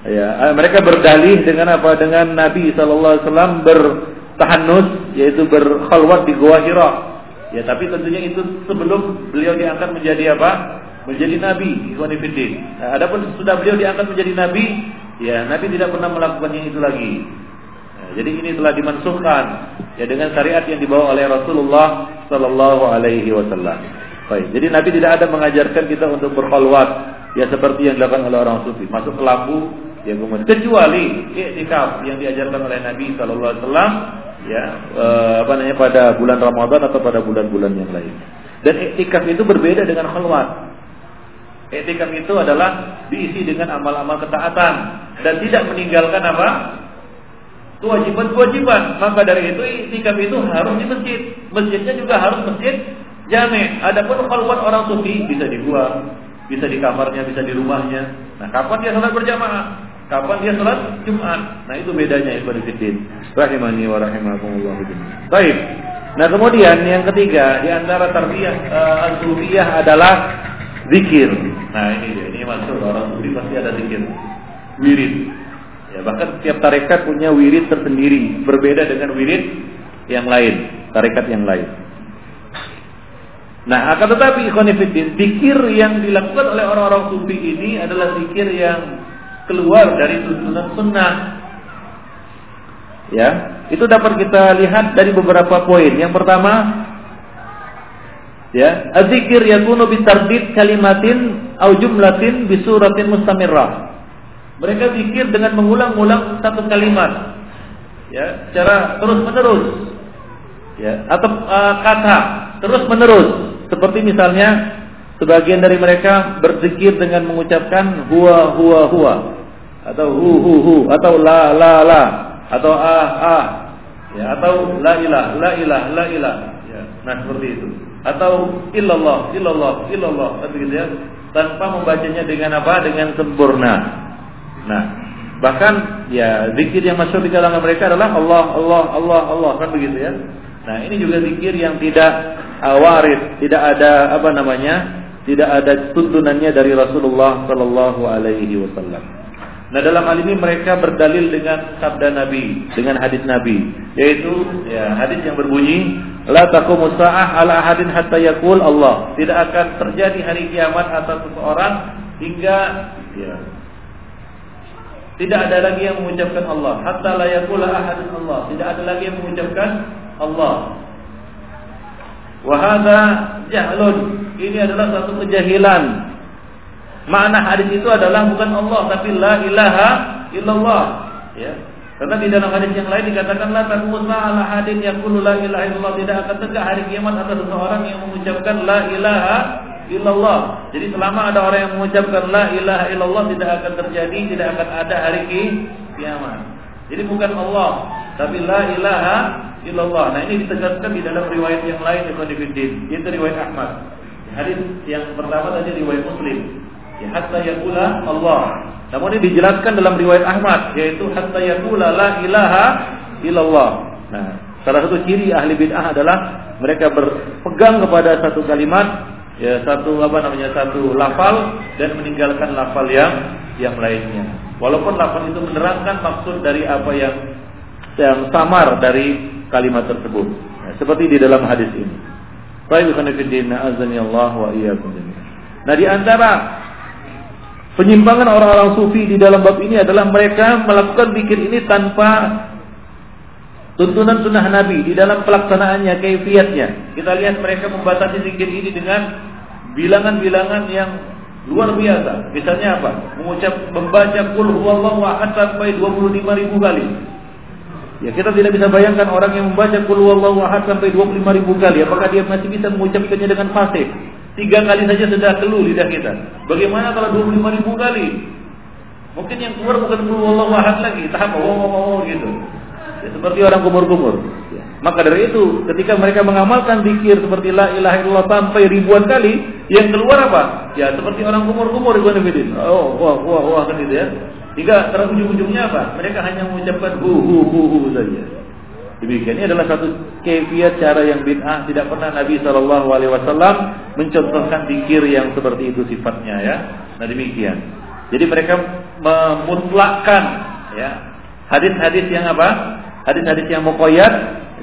S1: Ya mereka berdalih dengan apa? Dengan Nabi sallallahu alaihi bertahanus yaitu berkhalwat di Gua Hira Ya tapi tentunya itu sebelum beliau diangkat menjadi apa? Menjadi nabi, ikhwan Nah, adapun sudah beliau diangkat menjadi nabi, ya Nabi tidak pernah melakukan yang itu lagi. Nah, jadi ini telah dimansuhkan ya dengan syariat yang dibawa oleh Rasulullah sallallahu alaihi wasallam. Baik, jadi Nabi tidak ada mengajarkan kita untuk berkhalwat ya seperti yang dilakukan oleh orang sufi, masuk ke lampu ya kemudian kecuali iktikaf yang diajarkan oleh Nabi sallallahu alaihi wasallam ya e, apa namanya pada bulan Ramadan atau pada bulan-bulan yang lain. Dan iktikaf itu berbeda dengan khalwat. Iktikaf itu adalah diisi dengan amal-amal ketaatan dan tidak meninggalkan apa? kewajiban-kewajiban. Maka dari itu iktikaf itu harus di masjid. Masjidnya juga harus masjid jame. Adapun khalwat orang sufi bisa dibuang, bisa di kamarnya, bisa di rumahnya. Nah, kapan dia salat berjamaah? Kapan dia sholat? Jumat. Nah itu bedanya Ibnu Fiddin. Rahimani wa rahimakumullah. Baik. Nah kemudian yang ketiga di antara tarbiyah uh, adalah zikir. Nah ini dia, ini maksud orang sufi pasti ada zikir. Wirid. Ya, bahkan setiap tarekat punya wirid tersendiri, berbeda dengan wirid yang lain, tarekat yang lain. Nah, akan tetapi ikhwanifiddin, zikir yang dilakukan oleh orang-orang sufi ini adalah zikir yang keluar dari tuntunan sunnah. Ya, itu dapat kita lihat dari beberapa poin. Yang pertama, Ya, adzikir yakunu bitardid kalimatin au jumlatin bi suratin mustamirrah. Mereka zikir dengan mengulang-ulang satu kalimat. Ya, secara terus-menerus. Ya, atau uh, kata terus-menerus. Seperti misalnya sebagian dari mereka berzikir dengan mengucapkan huwa huwa huwa. Atau hu hu hu. Atau la la la. Atau ah ah ya atau la ilah la ilah la ilah. Ya nah seperti itu. Atau illallah illallah illallah. Begitu ya. Tanpa membacanya dengan apa? Dengan sempurna. Nah bahkan ya zikir yang masuk di kalangan mereka adalah Allah Allah Allah Allah. Kan begitu ya. Nah ini juga zikir yang tidak awarid tidak ada apa namanya tidak ada tuntunannya dari Rasulullah Sallallahu Alaihi Wasallam Nah dalam hal ini mereka berdalil dengan sabda Nabi, dengan hadis Nabi, yaitu ya, hadis yang berbunyi, La taqumu sa'ah ala ahadin hatta yakul Allah. Tidak akan terjadi hari kiamat atas seseorang hingga ya, tidak ada lagi yang mengucapkan Allah. Hatta la yakula ahadin Allah. Tidak ada lagi yang mengucapkan Allah. Wahada jahlun. Ini adalah satu kejahilan Makna hadis itu adalah bukan Allah tapi la ilaha illallah. Ya. Karena di dalam hadis yang lain dikatakan la taqusa ala hadin yaqulu la ilaha illallah tidak akan tegak hari kiamat atas seseorang yang mengucapkan la ilaha illallah. Jadi selama ada orang yang mengucapkan la ilaha illallah tidak akan terjadi, tidak akan ada hari kiamat. Jadi bukan Allah, tapi la ilaha illallah. Nah ini ditegaskan di dalam riwayat yang lain di Itu riwayat Ahmad. Hadis yang pertama tadi riwayat Muslim ya, hatta yakula Allah. Namun ini dijelaskan dalam riwayat Ahmad yaitu hatta yakula la ilaha illallah. Nah, salah satu ciri ahli bid'ah adalah mereka berpegang kepada satu kalimat ya satu apa namanya satu lafal dan meninggalkan lafal yang yang lainnya. Walaupun lafal itu menerangkan maksud dari apa yang yang samar dari kalimat tersebut. Nah, seperti di dalam hadis ini. Allah wa Nah, di antara Penyimpangan orang-orang sufi di dalam bab ini adalah mereka melakukan zikir ini tanpa tuntunan sunnah Nabi di dalam pelaksanaannya, kaifiatnya. Kita lihat mereka membatasi zikir ini dengan bilangan-bilangan yang luar biasa. Misalnya apa? Mengucap membaca kul huwallahu ahad sampai 25 ribu kali. Ya kita tidak bisa bayangkan orang yang membaca kul huwallahu ahad sampai 25 ribu kali. Apakah dia masih bisa mengucapkannya dengan fasih? Tiga kali saja sudah keluh lidah kita. Bagaimana kalau 25 ribu kali? Mungkin yang keluar bukan Allah wahad lagi, tahap oh, oh, oh, gitu. Ya, seperti orang kumur-kumur. Ya. Maka dari itu, ketika mereka mengamalkan zikir seperti la ilaha illallah sampai ribuan kali, yang keluar apa? Ya seperti orang kumur-kumur ibn Oh, wah, wah, wah, kan gitu ya. Hingga terus ujung-ujungnya apa? Mereka hanya mengucapkan hu hu hu hu saja. Demikian ini adalah satu kefiat cara yang bid'ah tidak pernah Nabi Shallallahu Alaihi Wasallam mencontohkan dikir yang seperti itu sifatnya ya. Nah demikian. Jadi mereka memutlakkan ya hadis-hadis yang apa? Hadis-hadis yang mukoyat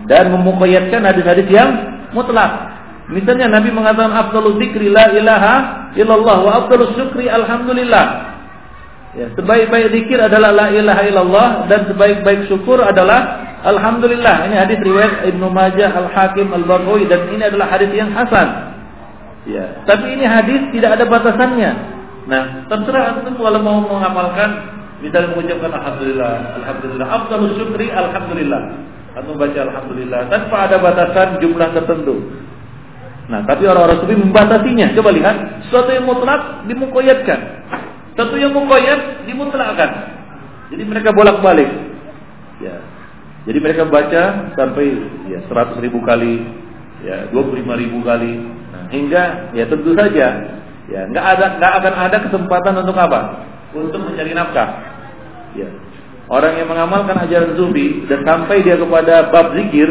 S1: dan memukoyatkan hadis-hadis yang mutlak. Misalnya Nabi mengatakan afdalu dzikri la ilaha illallah wa afdalu syukri alhamdulillah. Ya, sebaik-baik zikir adalah la ilaha illallah dan sebaik-baik syukur adalah Alhamdulillah ini hadis riwayat Ibnu Majah, Al Hakim, Al Baghawi dan ini adalah hadis yang hasan. Ya, tapi ini hadis tidak ada batasannya. Nah, terserah antum kalau mau mengamalkan misalnya mengucapkan alhamdulillah, alhamdulillah, afdalus syukri alhamdulillah. Atau baca alhamdulillah tanpa ada batasan jumlah tertentu. Nah, tapi orang-orang sufi membatasinya. Coba lihat, sesuatu yang mutlak dimukoyatkan. Sesuatu yang mukoyat dimutlakkan. Jadi mereka bolak-balik. Ya, jadi mereka baca sampai ya 100 ribu kali, ya 25 ribu kali, nah, hingga ya tentu saja ya nggak ada nggak akan ada kesempatan untuk apa? Untuk mencari nafkah. Ya. Orang yang mengamalkan ajaran sufi dan sampai dia kepada bab zikir,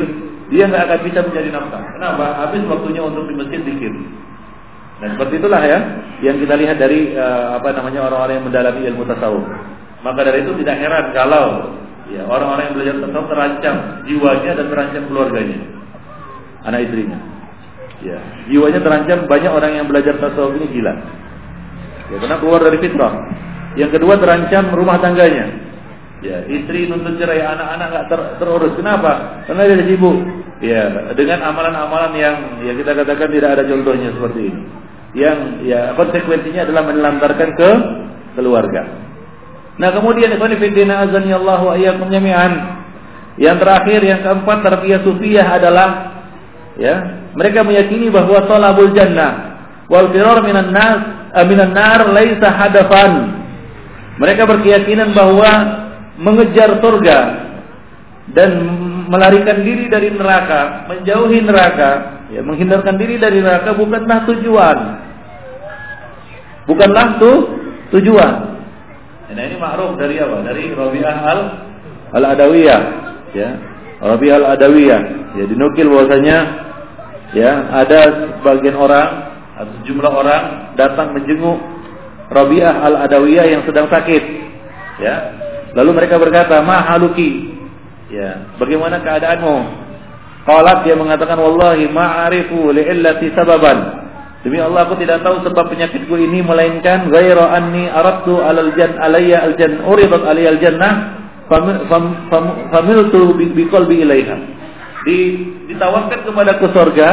S1: dia nggak akan bisa mencari nafkah. Kenapa? Habis waktunya untuk di masjid zikir. Nah, seperti itulah ya yang kita lihat dari uh, apa namanya orang-orang yang mendalami ilmu tasawuf. Maka dari itu tidak heran kalau ya orang-orang yang belajar tasawuf terancam jiwanya dan terancam keluarganya, anak istrinya. Ya, jiwanya terancam banyak orang yang belajar tasawuf ini gila. Ya, karena keluar dari fitrah. Yang kedua terancam rumah tangganya. Ya, istri nuntut cerai, anak-anak nggak ter terurus. Kenapa? Karena dia sibuk. Ya, dengan amalan-amalan yang ya kita katakan tidak ada contohnya seperti ini yang ya konsekuensinya adalah menelantarkan ke keluarga. Nah kemudian ikhwan fillah azani Allah wa iyyakum jami'an. Yang terakhir yang keempat tarbiyah sufiyah adalah ya mereka meyakini bahwa talabul jannah wal firar minan nas eh, minan nar laisa hadafan. Mereka berkeyakinan bahwa mengejar surga dan melarikan diri dari neraka, menjauhi neraka, ya menghindarkan diri dari neraka bukanlah tujuan. Bukanlah tuh tujuan. Nah ini ma'ruf dari apa? Dari Rabi'ah al al Adawiyah, ya. Rabi'ah al Adawiyah. Ya dinukil bahwasanya ya ada sebagian orang atau jumlah orang datang menjenguk Rabi'ah al Adawiyah yang sedang sakit. Ya. Lalu mereka berkata, "Ma haluki?" Ya, bagaimana keadaanmu? Qalat dia mengatakan, "Wallahi ma'arifu li'illati sababan." Demi Allah aku tidak tahu sebab penyakitku ini melainkan ghaira anni aradtu alal jan alayya al jan uridat alayya al jannah familtu bi qalbi ilaiha. Di, ditawarkan kepada ke surga,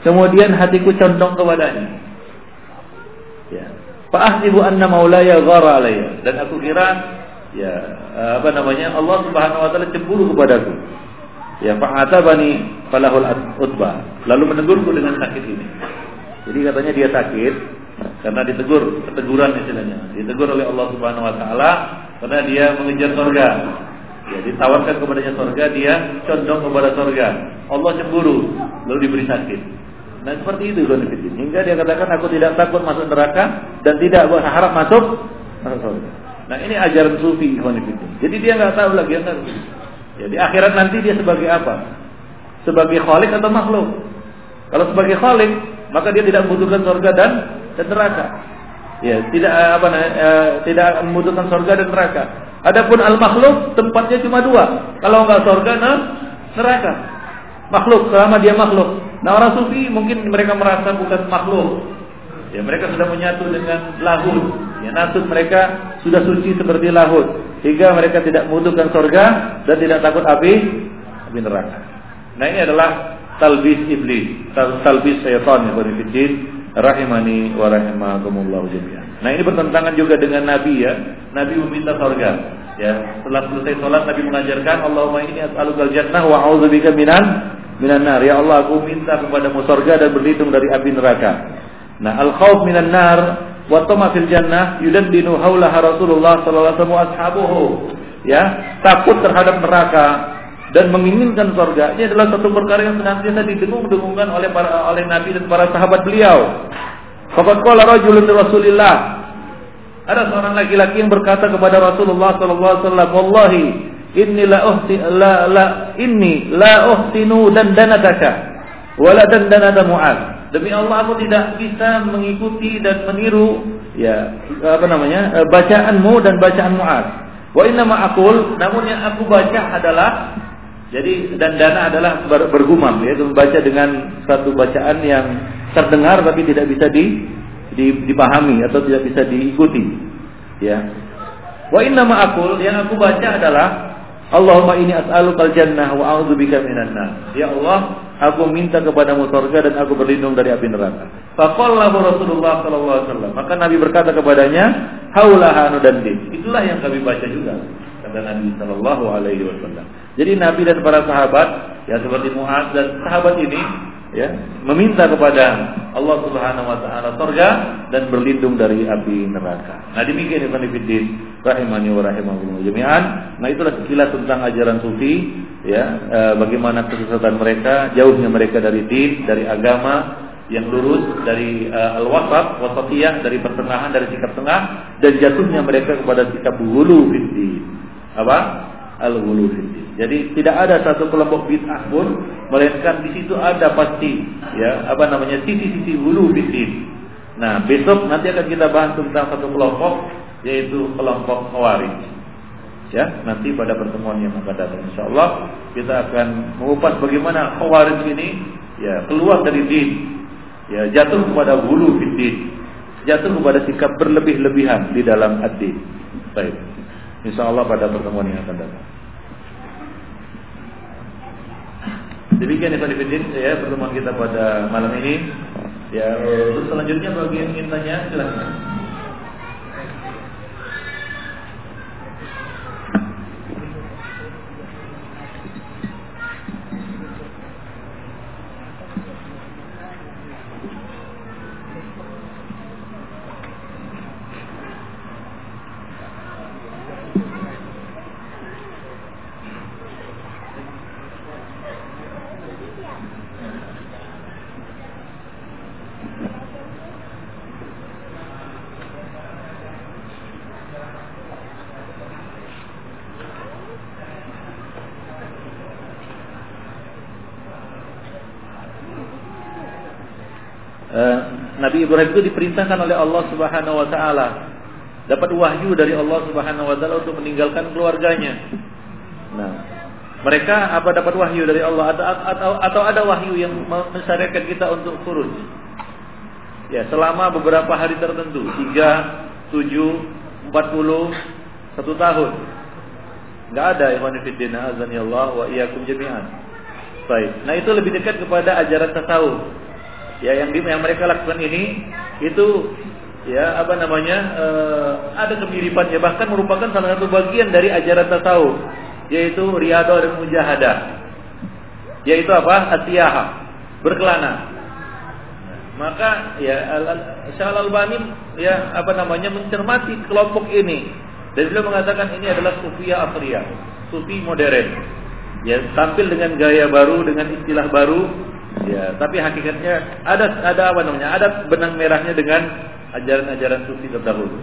S1: kemudian hatiku condong kepadanya. Ya. Fa ahsibu anna maulaya ghara alayya dan aku kira ya apa namanya Allah Subhanahu wa taala cemburu kepadaku. Ya fa'atabani falahul utbah. Lalu menegurku dengan sakit ini. Jadi katanya dia sakit karena ditegur, keteguran istilahnya. Ditegur oleh Allah Subhanahu wa taala karena dia mengejar surga. Ya, ditawarkan kepadanya surga, dia condong kepada surga. Allah cemburu, lalu diberi sakit. Nah seperti itu Gonifidin. Hingga dia katakan aku tidak takut masuk neraka dan tidak harap masuk masuk surga. Nah ini ajaran sufi Gonifidin. Jadi dia nggak tahu lagi yang Ya, di akhirat nanti dia sebagai apa? Sebagai khalik atau makhluk? Kalau sebagai khalik, maka dia tidak membutuhkan surga dan, neraka. Ya, tidak eh, apa eh, tidak membutuhkan surga dan neraka. Adapun al makhluk tempatnya cuma dua. Kalau enggak surga, nah neraka. Makhluk selama dia makhluk. Nah orang sufi mungkin mereka merasa bukan makhluk. Ya mereka sudah menyatu dengan lahut. Ya nasut mereka sudah suci seperti lahut. Sehingga mereka tidak membutuhkan surga dan tidak takut api api neraka. Nah ini adalah talbis iblis, talbis syaitan ya rahimani wa rahimakumullah jami'an. Nah, ini bertentangan juga dengan Nabi ya. Nabi meminta surga. Ya, setelah selesai sholat Nabi mengajarkan Allahumma ini as'alukal jannah wa a'udzubika minan minan nar. Ya Allah, aku minta kepadamu surga dan berlindung dari api neraka. Nah, al khauf minan nar wa tama fil jannah yudaddinu haulaha Rasulullah sallallahu alaihi wasallam ashabuhu. Ya, takut terhadap neraka dan menginginkan surga ini adalah satu perkara yang senantiasa didengung-dengungkan oleh para oleh Nabi dan para sahabat beliau. Faqad qala rajulun Rasulillah ada seorang laki-laki yang berkata kepada Rasulullah sallallahu alaihi wasallam, "Wallahi inni la uhti la la inni la uhtinu dan danataka wala dan danata Mu'ad." Demi Allah aku tidak bisa mengikuti dan meniru ya apa namanya? bacaanmu dan bacaan Mu'ad. Wa inna ma aqul, namun yang aku baca adalah jadi dan dana adalah ber, bergumam yaitu membaca dengan satu bacaan yang terdengar tapi tidak bisa di, di, dipahami atau tidak bisa diikuti. Ya. Wa inna ma'akul yang aku baca adalah Allahumma ini as'alukal jannah wa a'udzubika minan nar. Ya Allah, aku minta kepadamu surga dan aku berlindung dari api neraka. Faqallahu Rasulullah sallallahu alaihi wasallam. Maka Nabi berkata kepadanya, "Haulaha dan Itulah yang kami baca juga kata Nabi sallallahu alaihi wasallam. Jadi Nabi dan para sahabat ya seperti Muaz dan sahabat ini ya meminta kepada Allah Subhanahu wa taala surga dan berlindung dari api neraka. Nah demikian Ibnu Fiddin rahimani wa rahimakumullah jami'an. Nah itulah sekilas tentang ajaran sufi ya e, bagaimana kesesatan mereka, jauhnya mereka dari din, dari agama yang lurus dari uh, al-wasat, wasatiyah dari pertengahan dari sikap tengah dan jatuhnya mereka kepada sikap hulu fiddin. Apa? Al-ghulu jadi tidak ada satu kelompok bid'ah pun melainkan di situ ada pasti ya apa namanya sisi-sisi hulu bid'in. Nah, besok nanti akan kita bahas tentang satu kelompok yaitu kelompok Khawarij. Ya, nanti pada pertemuan yang akan datang insyaallah kita akan mengupas bagaimana Khawarij ini ya keluar dari din. Ya, jatuh kepada bulu fiddin. Jatuh kepada sikap berlebih-lebihan di dalam ad-din. Baik. Insyaallah pada pertemuan yang akan datang. Demikian Ibn Fiddin ya pertemuan kita pada malam ini. Ya, untuk selanjutnya bagi yang ingin tanya silahkan. Nabi Ibrahim itu diperintahkan oleh Allah Subhanahu wa taala. Dapat wahyu dari Allah Subhanahu wa taala untuk meninggalkan keluarganya. Nah, mereka apa dapat wahyu dari Allah atau atau, atau ada wahyu yang mensyariatkan kita untuk khuruj? Ya, selama beberapa hari tertentu, 3, 7, 40, satu tahun. Enggak ada ikhwan fillah azani Allah wa iyyakum jami'an. Baik. Nah, itu lebih dekat kepada ajaran tasawuf ya yang yang mereka lakukan ini itu ya apa namanya uh, ada kemiripannya bahkan merupakan salah satu bagian dari ajaran tasawuf yaitu riyadhah dan mujahadah. Yaitu apa? Asyaha berkelana. Maka ya Syekh Al-Albani ya apa namanya mencermati kelompok ini. Dan beliau mengatakan ini adalah sufia asriyah sufi modern. Ya tampil dengan gaya baru dengan istilah baru Ya, tapi hakikatnya ada ada apa namanya? Ada benang merahnya dengan ajaran-ajaran sufi terdahulu.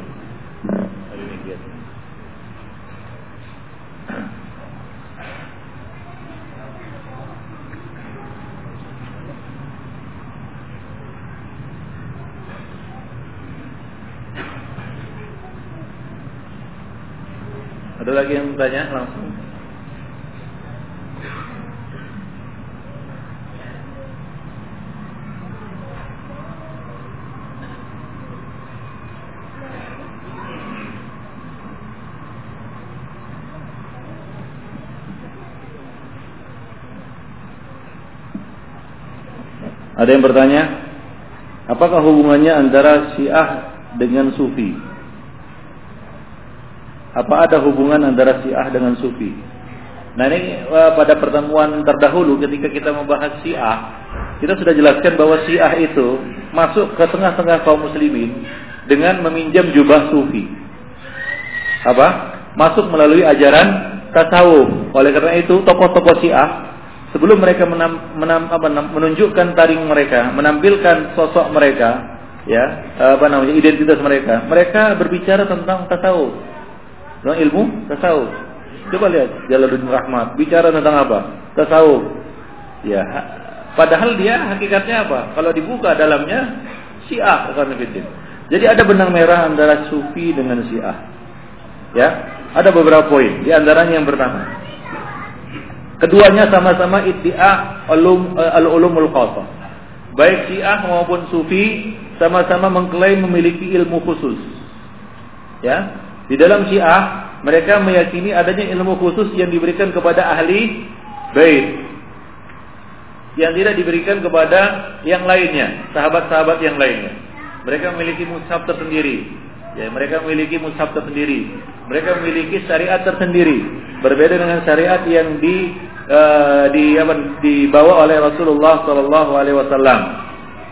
S1: Ada lagi yang bertanya langsung? Ada yang bertanya, apakah hubungannya antara Syiah dengan Sufi? Apa ada hubungan antara Syiah dengan Sufi? Nah ini eh, pada pertemuan terdahulu ketika kita membahas Syiah, kita sudah jelaskan bahwa Syiah itu masuk ke tengah-tengah kaum muslimin dengan meminjam jubah Sufi. Apa? Masuk melalui ajaran tasawuf. Oleh karena itu tokoh-tokoh Syiah sebelum mereka menam, menam, apa, menunjukkan taring mereka, menampilkan sosok mereka, ya apa namanya identitas mereka, mereka berbicara tentang tasawuf, tentang ilmu tasawuf. Coba lihat Jalaluddin Rahmat bicara tentang apa? Tasawuf. Ya, padahal dia hakikatnya apa? Kalau dibuka dalamnya Syiah bukan Jadi ada benang merah antara Sufi dengan Syiah. Ya, ada beberapa poin. Di antaranya yang pertama, Keduanya sama-sama iddia eh, al-ulumul khassa. Baik Syiah maupun Sufi sama-sama mengklaim memiliki ilmu khusus. Ya. Di dalam Syiah mereka meyakini adanya ilmu khusus yang diberikan kepada ahli bait. Yang tidak diberikan kepada yang lainnya, sahabat-sahabat yang lainnya. Mereka memiliki mushaf tersendiri. Ya, mereka memiliki mushaf tersendiri. Mereka memiliki syariat tersendiri. Berbeda dengan syariat yang di uh, di apa, dibawa oleh Rasulullah Shallallahu Alaihi Wasallam.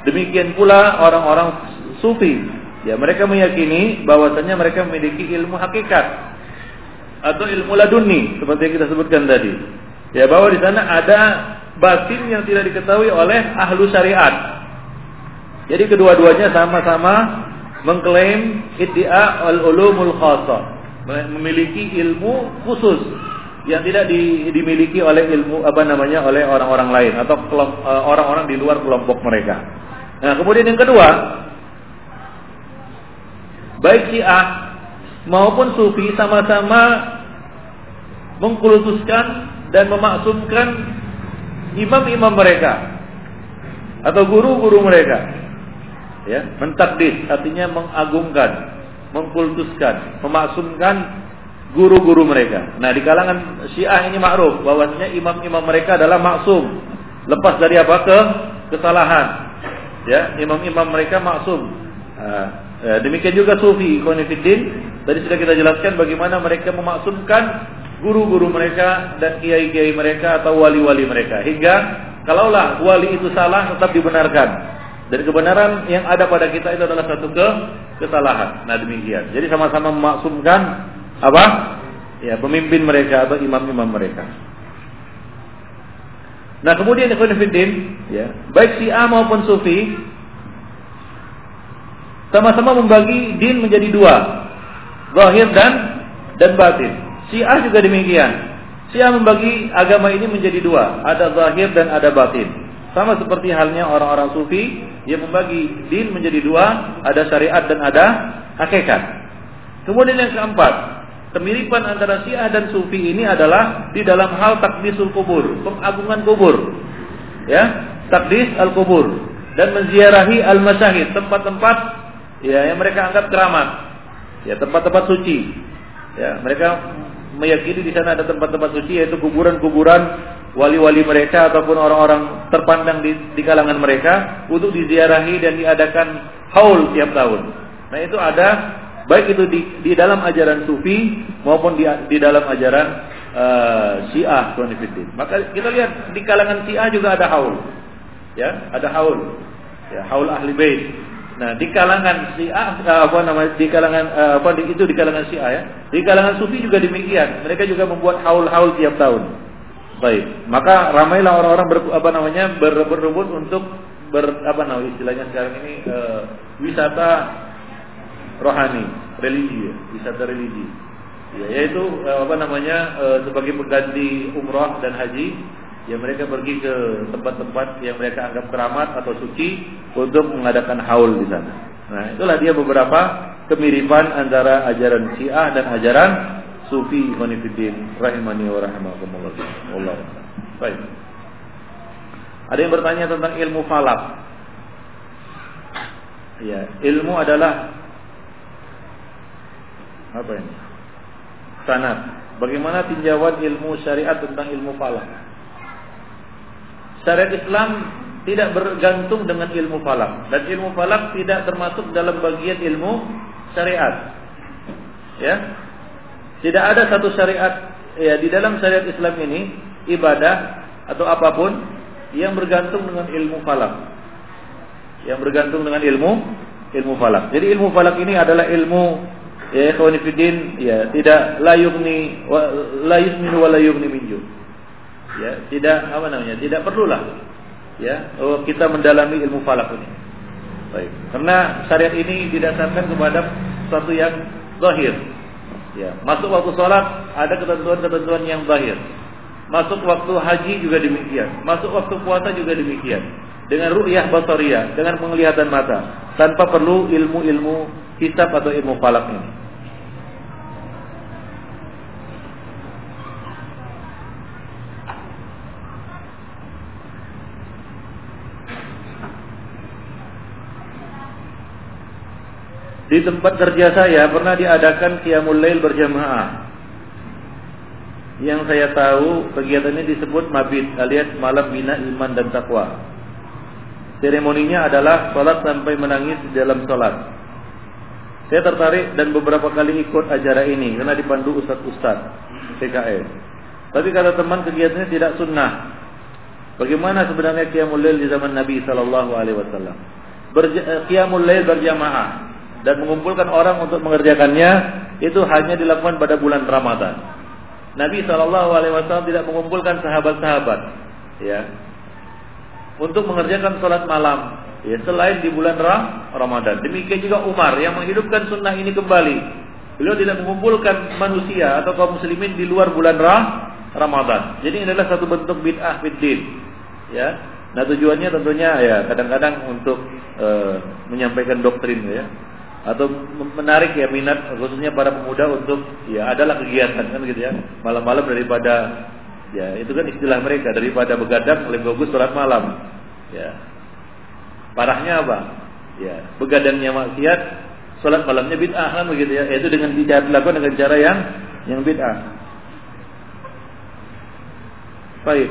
S1: Demikian pula orang-orang sufi, ya mereka meyakini bahwasanya mereka memiliki ilmu hakikat atau ilmu laduni seperti yang kita sebutkan tadi. Ya bahwa di sana ada batin yang tidak diketahui oleh ahlu syariat. Jadi kedua-duanya sama-sama mengklaim iddia al-ulumul khassa, memiliki ilmu khusus yang tidak di, dimiliki oleh ilmu apa namanya oleh orang-orang lain atau eh, orang-orang di luar kelompok mereka. Nah, kemudian yang kedua, baik Syiah maupun Sufi sama-sama mengkultuskan dan memaksumkan imam-imam mereka atau guru-guru mereka. Ya, mentakdis artinya mengagungkan, mengkultuskan, memaksumkan guru-guru mereka. Nah, di kalangan Syiah ini ma'ruf bahwasanya imam-imam mereka adalah maksum, lepas dari apa ke kesalahan. Ya, imam-imam mereka maksum. Nah, ya, demikian juga Sufi, Ikhwanifiddin. Tadi sudah kita jelaskan bagaimana mereka memaksumkan guru-guru mereka dan kiai-kiai mereka atau wali-wali mereka hingga kalaulah wali itu salah tetap dibenarkan dan kebenaran yang ada pada kita itu adalah satu ke kesalahan. Nah demikian. Jadi sama-sama memaksumkan apa? Ya pemimpin mereka atau imam-imam mereka. Nah kemudian Ikhwan ya baik si A maupun Sufi sama-sama membagi din menjadi dua, zahir dan dan batin. Syiah juga demikian. Syiah membagi agama ini menjadi dua, ada zahir dan ada batin. Sama seperti halnya orang-orang sufi yang membagi din menjadi dua, ada syariat dan ada hakikat. Kemudian yang keempat, kemiripan antara Syiah dan Sufi ini adalah di dalam hal takdisul kubur, pengagungan kubur. Ya, takdis al-kubur dan menziarahi al-masyahid, tempat-tempat ya yang mereka anggap keramat. Ya, tempat-tempat suci. Ya, mereka meyakini di sana ada tempat-tempat suci yaitu kuburan-kuburan wali-wali mereka ataupun orang-orang terpandang di, di kalangan mereka untuk diziarahi dan diadakan haul tiap tahun. Nah itu ada baik itu di, di dalam ajaran sufi maupun di, di dalam ajaran uh, Syiah Konfidin. Maka kita lihat di kalangan Syiah juga ada haul. Ya, ada haul. Ya, haul ahli bait. Nah, di kalangan Syiah eh, apa namanya? Di kalangan eh, apa itu di kalangan Syiah ya. Di kalangan Sufi juga demikian. Mereka juga membuat haul-haul tiap tahun. Baik. Maka ramailah orang-orang ber, apa namanya? Ber, berebut untuk ber apa namanya istilahnya sekarang ini uh, wisata rohani, religi, ya. wisata religi. Ya, yaitu uh, apa namanya? Uh, sebagai pengganti umrah dan haji ya mereka pergi ke tempat-tempat yang mereka anggap keramat atau suci untuk mengadakan haul di sana. Nah, itulah dia beberapa kemiripan antara ajaran Syiah dan ajaran Sufi Ikhwanifiddin rahimani wa rahimakumullah. Baik. Ada yang bertanya tentang ilmu falak. Ya, ilmu adalah apa ini? Sanat. Bagaimana tinjauan ilmu syariat tentang ilmu falak? Syariat Islam tidak bergantung dengan ilmu falak dan ilmu falak tidak termasuk dalam bagian ilmu syariat. Ya. Tidak ada satu syariat ya di dalam syariat Islam ini ibadah atau apa pun yang bergantung dengan ilmu falak. Yang bergantung dengan ilmu ilmu falak. Jadi ilmu falak ini adalah ilmu ya ikhwanifidin ya tidak la yughni wa la yusminu wa la yughni minju ya tidak apa namanya tidak perlulah ya oh, kita mendalami ilmu falak ini. Baik karena syariat ini didasarkan kepada sesuatu yang zahir. Ya masuk waktu sholat ada ketentuan-ketentuan yang zahir. Masuk waktu haji juga demikian. Masuk waktu puasa juga demikian. Dengan ru'yah basariyah dengan penglihatan mata tanpa perlu ilmu-ilmu hisab atau ilmu falak ini Di tempat kerja saya pernah diadakan Qiyamul Lail berjamaah. Yang saya tahu kegiatan ini disebut mabit alias malam bina iman dan takwa. Seremoninya adalah sholat sampai menangis di dalam sholat. Saya tertarik dan beberapa kali ikut acara ini karena dipandu ustadz-ustadz PKS. Tapi kata teman kegiatannya tidak sunnah. Bagaimana sebenarnya Qiyamul Lail di zaman Nabi Sallallahu Alaihi Wasallam? Qiyamul Lail berjamaah dan mengumpulkan orang untuk mengerjakannya itu hanya dilakukan pada bulan Ramadan. Nabi Shallallahu Alaihi Wasallam tidak mengumpulkan sahabat-sahabat, ya, untuk mengerjakan sholat malam, ya, selain di bulan Ramadan. Demikian juga Umar yang menghidupkan sunnah ini kembali. Beliau tidak mengumpulkan manusia atau kaum muslimin di luar bulan Ramadan. Jadi ini adalah satu bentuk bid'ah fiddin. Ya. Nah tujuannya tentunya ya kadang-kadang untuk e, menyampaikan doktrin ya atau menarik ya minat khususnya para pemuda untuk ya adalah kegiatan kan gitu ya. Malam-malam daripada ya itu kan istilah mereka daripada begadang lebih bagus sholat malam. Ya. Parahnya apa? Ya begadangnya maksiat sholat malamnya bid'ah kan begitu ya. Itu dengan cara dilakukan dengan cara yang yang bid'ah. Baik.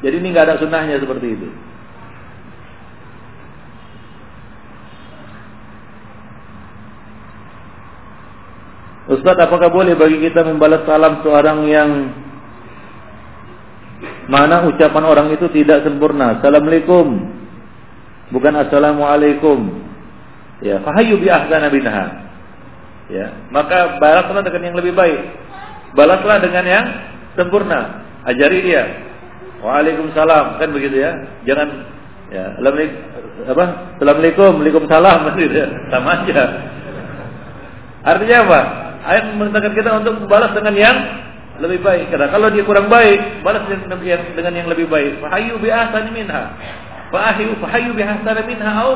S1: Jadi ini nggak ada sunnahnya seperti itu Ustaz, apakah boleh bagi kita membalas salam seorang yang mana ucapan orang itu tidak sempurna? Assalamualaikum. Bukan assalamualaikum. Ya, fahayu bi ahsana minha. Ya, maka balaslah dengan yang lebih baik. Balaslah dengan yang sempurna. Ajari dia. Waalaikumsalam, kan begitu ya. Jangan ya, apa? Assalamualaikum, Waalaikumsalam gitu ya. Sama aja. Artinya apa? Ayat memerintahkan kita untuk membalas dengan yang lebih baik. Karena kalau dia kurang baik, balas dengan yang lebih baik. Fahayu bi ahsani minha. Fahayu fahayu bi ahsani minha au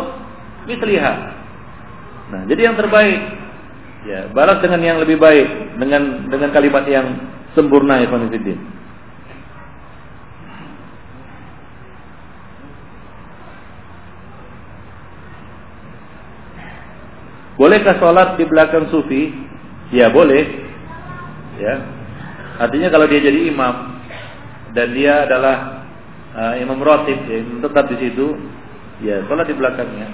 S1: misliha. Nah, jadi yang terbaik ya, balas dengan yang lebih baik dengan dengan kalimat yang sempurna ya Fiddin. Bolehkah sholat di belakang sufi? Ya boleh. Ya. Artinya kalau dia jadi imam dan dia adalah uh, imam rotib ya, tetap di situ, ya sholat di belakangnya,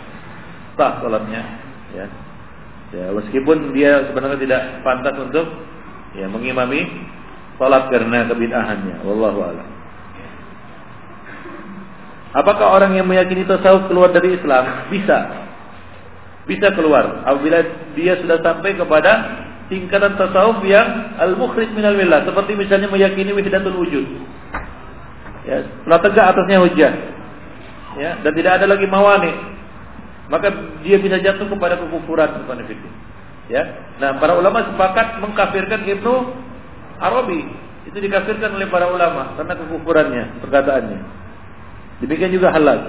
S1: sah sholatnya. Ya. Ya, meskipun dia sebenarnya tidak pantas untuk ya mengimami sholat karena kebid'ahannya. Wallahu a'lam. Apakah orang yang meyakini tasawuf keluar dari Islam? Bisa. Bisa keluar apabila dia sudah sampai kepada tingkatan tasawuf yang al-mukhrij minal millah seperti misalnya meyakini wahdatul wujud. Ya, setelah tegak atasnya hujah. Ya, dan tidak ada lagi mawani. Maka dia bisa jatuh kepada kekufuran bukan Ya. Nah, para ulama sepakat mengkafirkan Ibnu Arabi. Itu dikafirkan oleh para ulama karena kekufurannya, perkataannya. Demikian juga halal.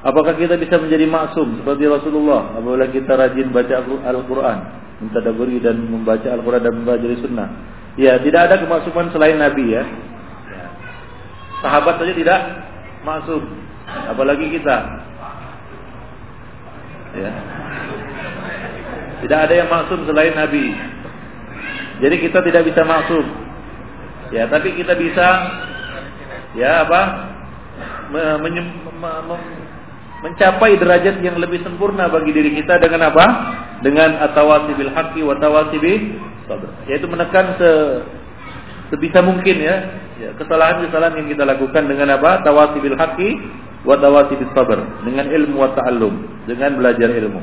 S1: Apakah kita bisa menjadi maksum seperti Rasulullah apabila kita rajin baca Al-Quran, mentadaburi dan membaca Al-Quran dan membaca sunnah? Ya, tidak ada kemaksuman selain Nabi ya. Sahabat saja tidak maksum, apalagi kita. Ya. Tidak ada yang maksum selain Nabi. Jadi kita tidak bisa maksum. Ya, tapi kita bisa ya apa? mencapai derajat yang lebih sempurna bagi diri kita dengan apa? Dengan atawasi bil haqqi wa tawasi. Yaitu menekan se sebisa mungkin ya, ya kesalahan-kesalahan yang kita lakukan dengan apa? Tawasi bil haqqi wa tawasi bis sabr, dengan ilmu wa ta'allum, dengan belajar ilmu.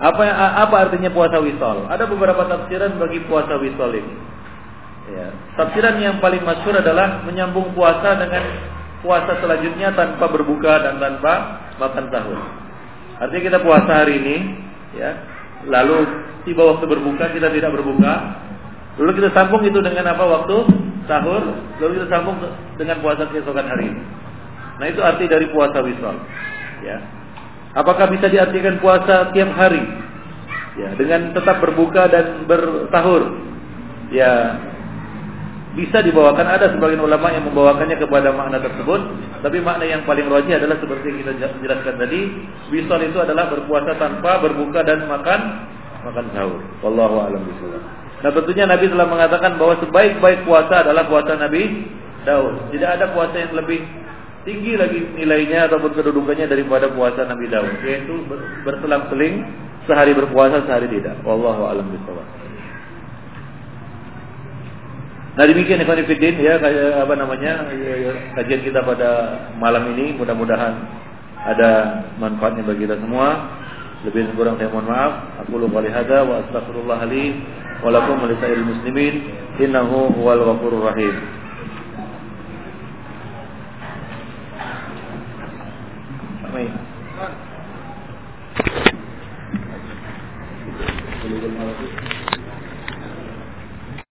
S1: Apa apa artinya puasa wisol? Ada beberapa tafsiran bagi puasa wisol ini. Ya. Tafsiran yang paling masyhur adalah menyambung puasa dengan puasa selanjutnya tanpa berbuka dan tanpa makan sahur. Artinya kita puasa hari ini, ya. Lalu tiba waktu berbuka kita tidak berbuka. Lalu kita sambung itu dengan apa waktu sahur, lalu kita sambung dengan puasa keesokan hari. Nah itu arti dari puasa wisol. Ya. Apakah bisa diartikan puasa tiap hari? Ya, dengan tetap berbuka dan bersahur. Ya, bisa dibawakan ada sebagian ulama yang membawakannya kepada makna tersebut, tapi makna yang paling rajih adalah seperti yang kita jelaskan tadi, wisol itu adalah berpuasa tanpa berbuka dan makan makan sahur. Wallahu a'lam. Nah, tentunya Nabi telah mengatakan bahwa sebaik-baik puasa adalah puasa Nabi Daud. Tidak ada puasa yang lebih tinggi lagi nilainya ataupun kedudukannya daripada puasa Nabi Daud yaitu berselang-seling sehari berpuasa sehari tidak. Wallahu alam bisawab Nah demikian Ikhwan Fiddin ya apa namanya kajian kita pada malam ini. Mudah-mudahan ada manfaatnya bagi kita semua. Lebih kurang saya mohon maaf. Aku lupa lihada wa astaghfirullah li wa lakum muslimin. Innahu huwal ghafurur rahim. Baik.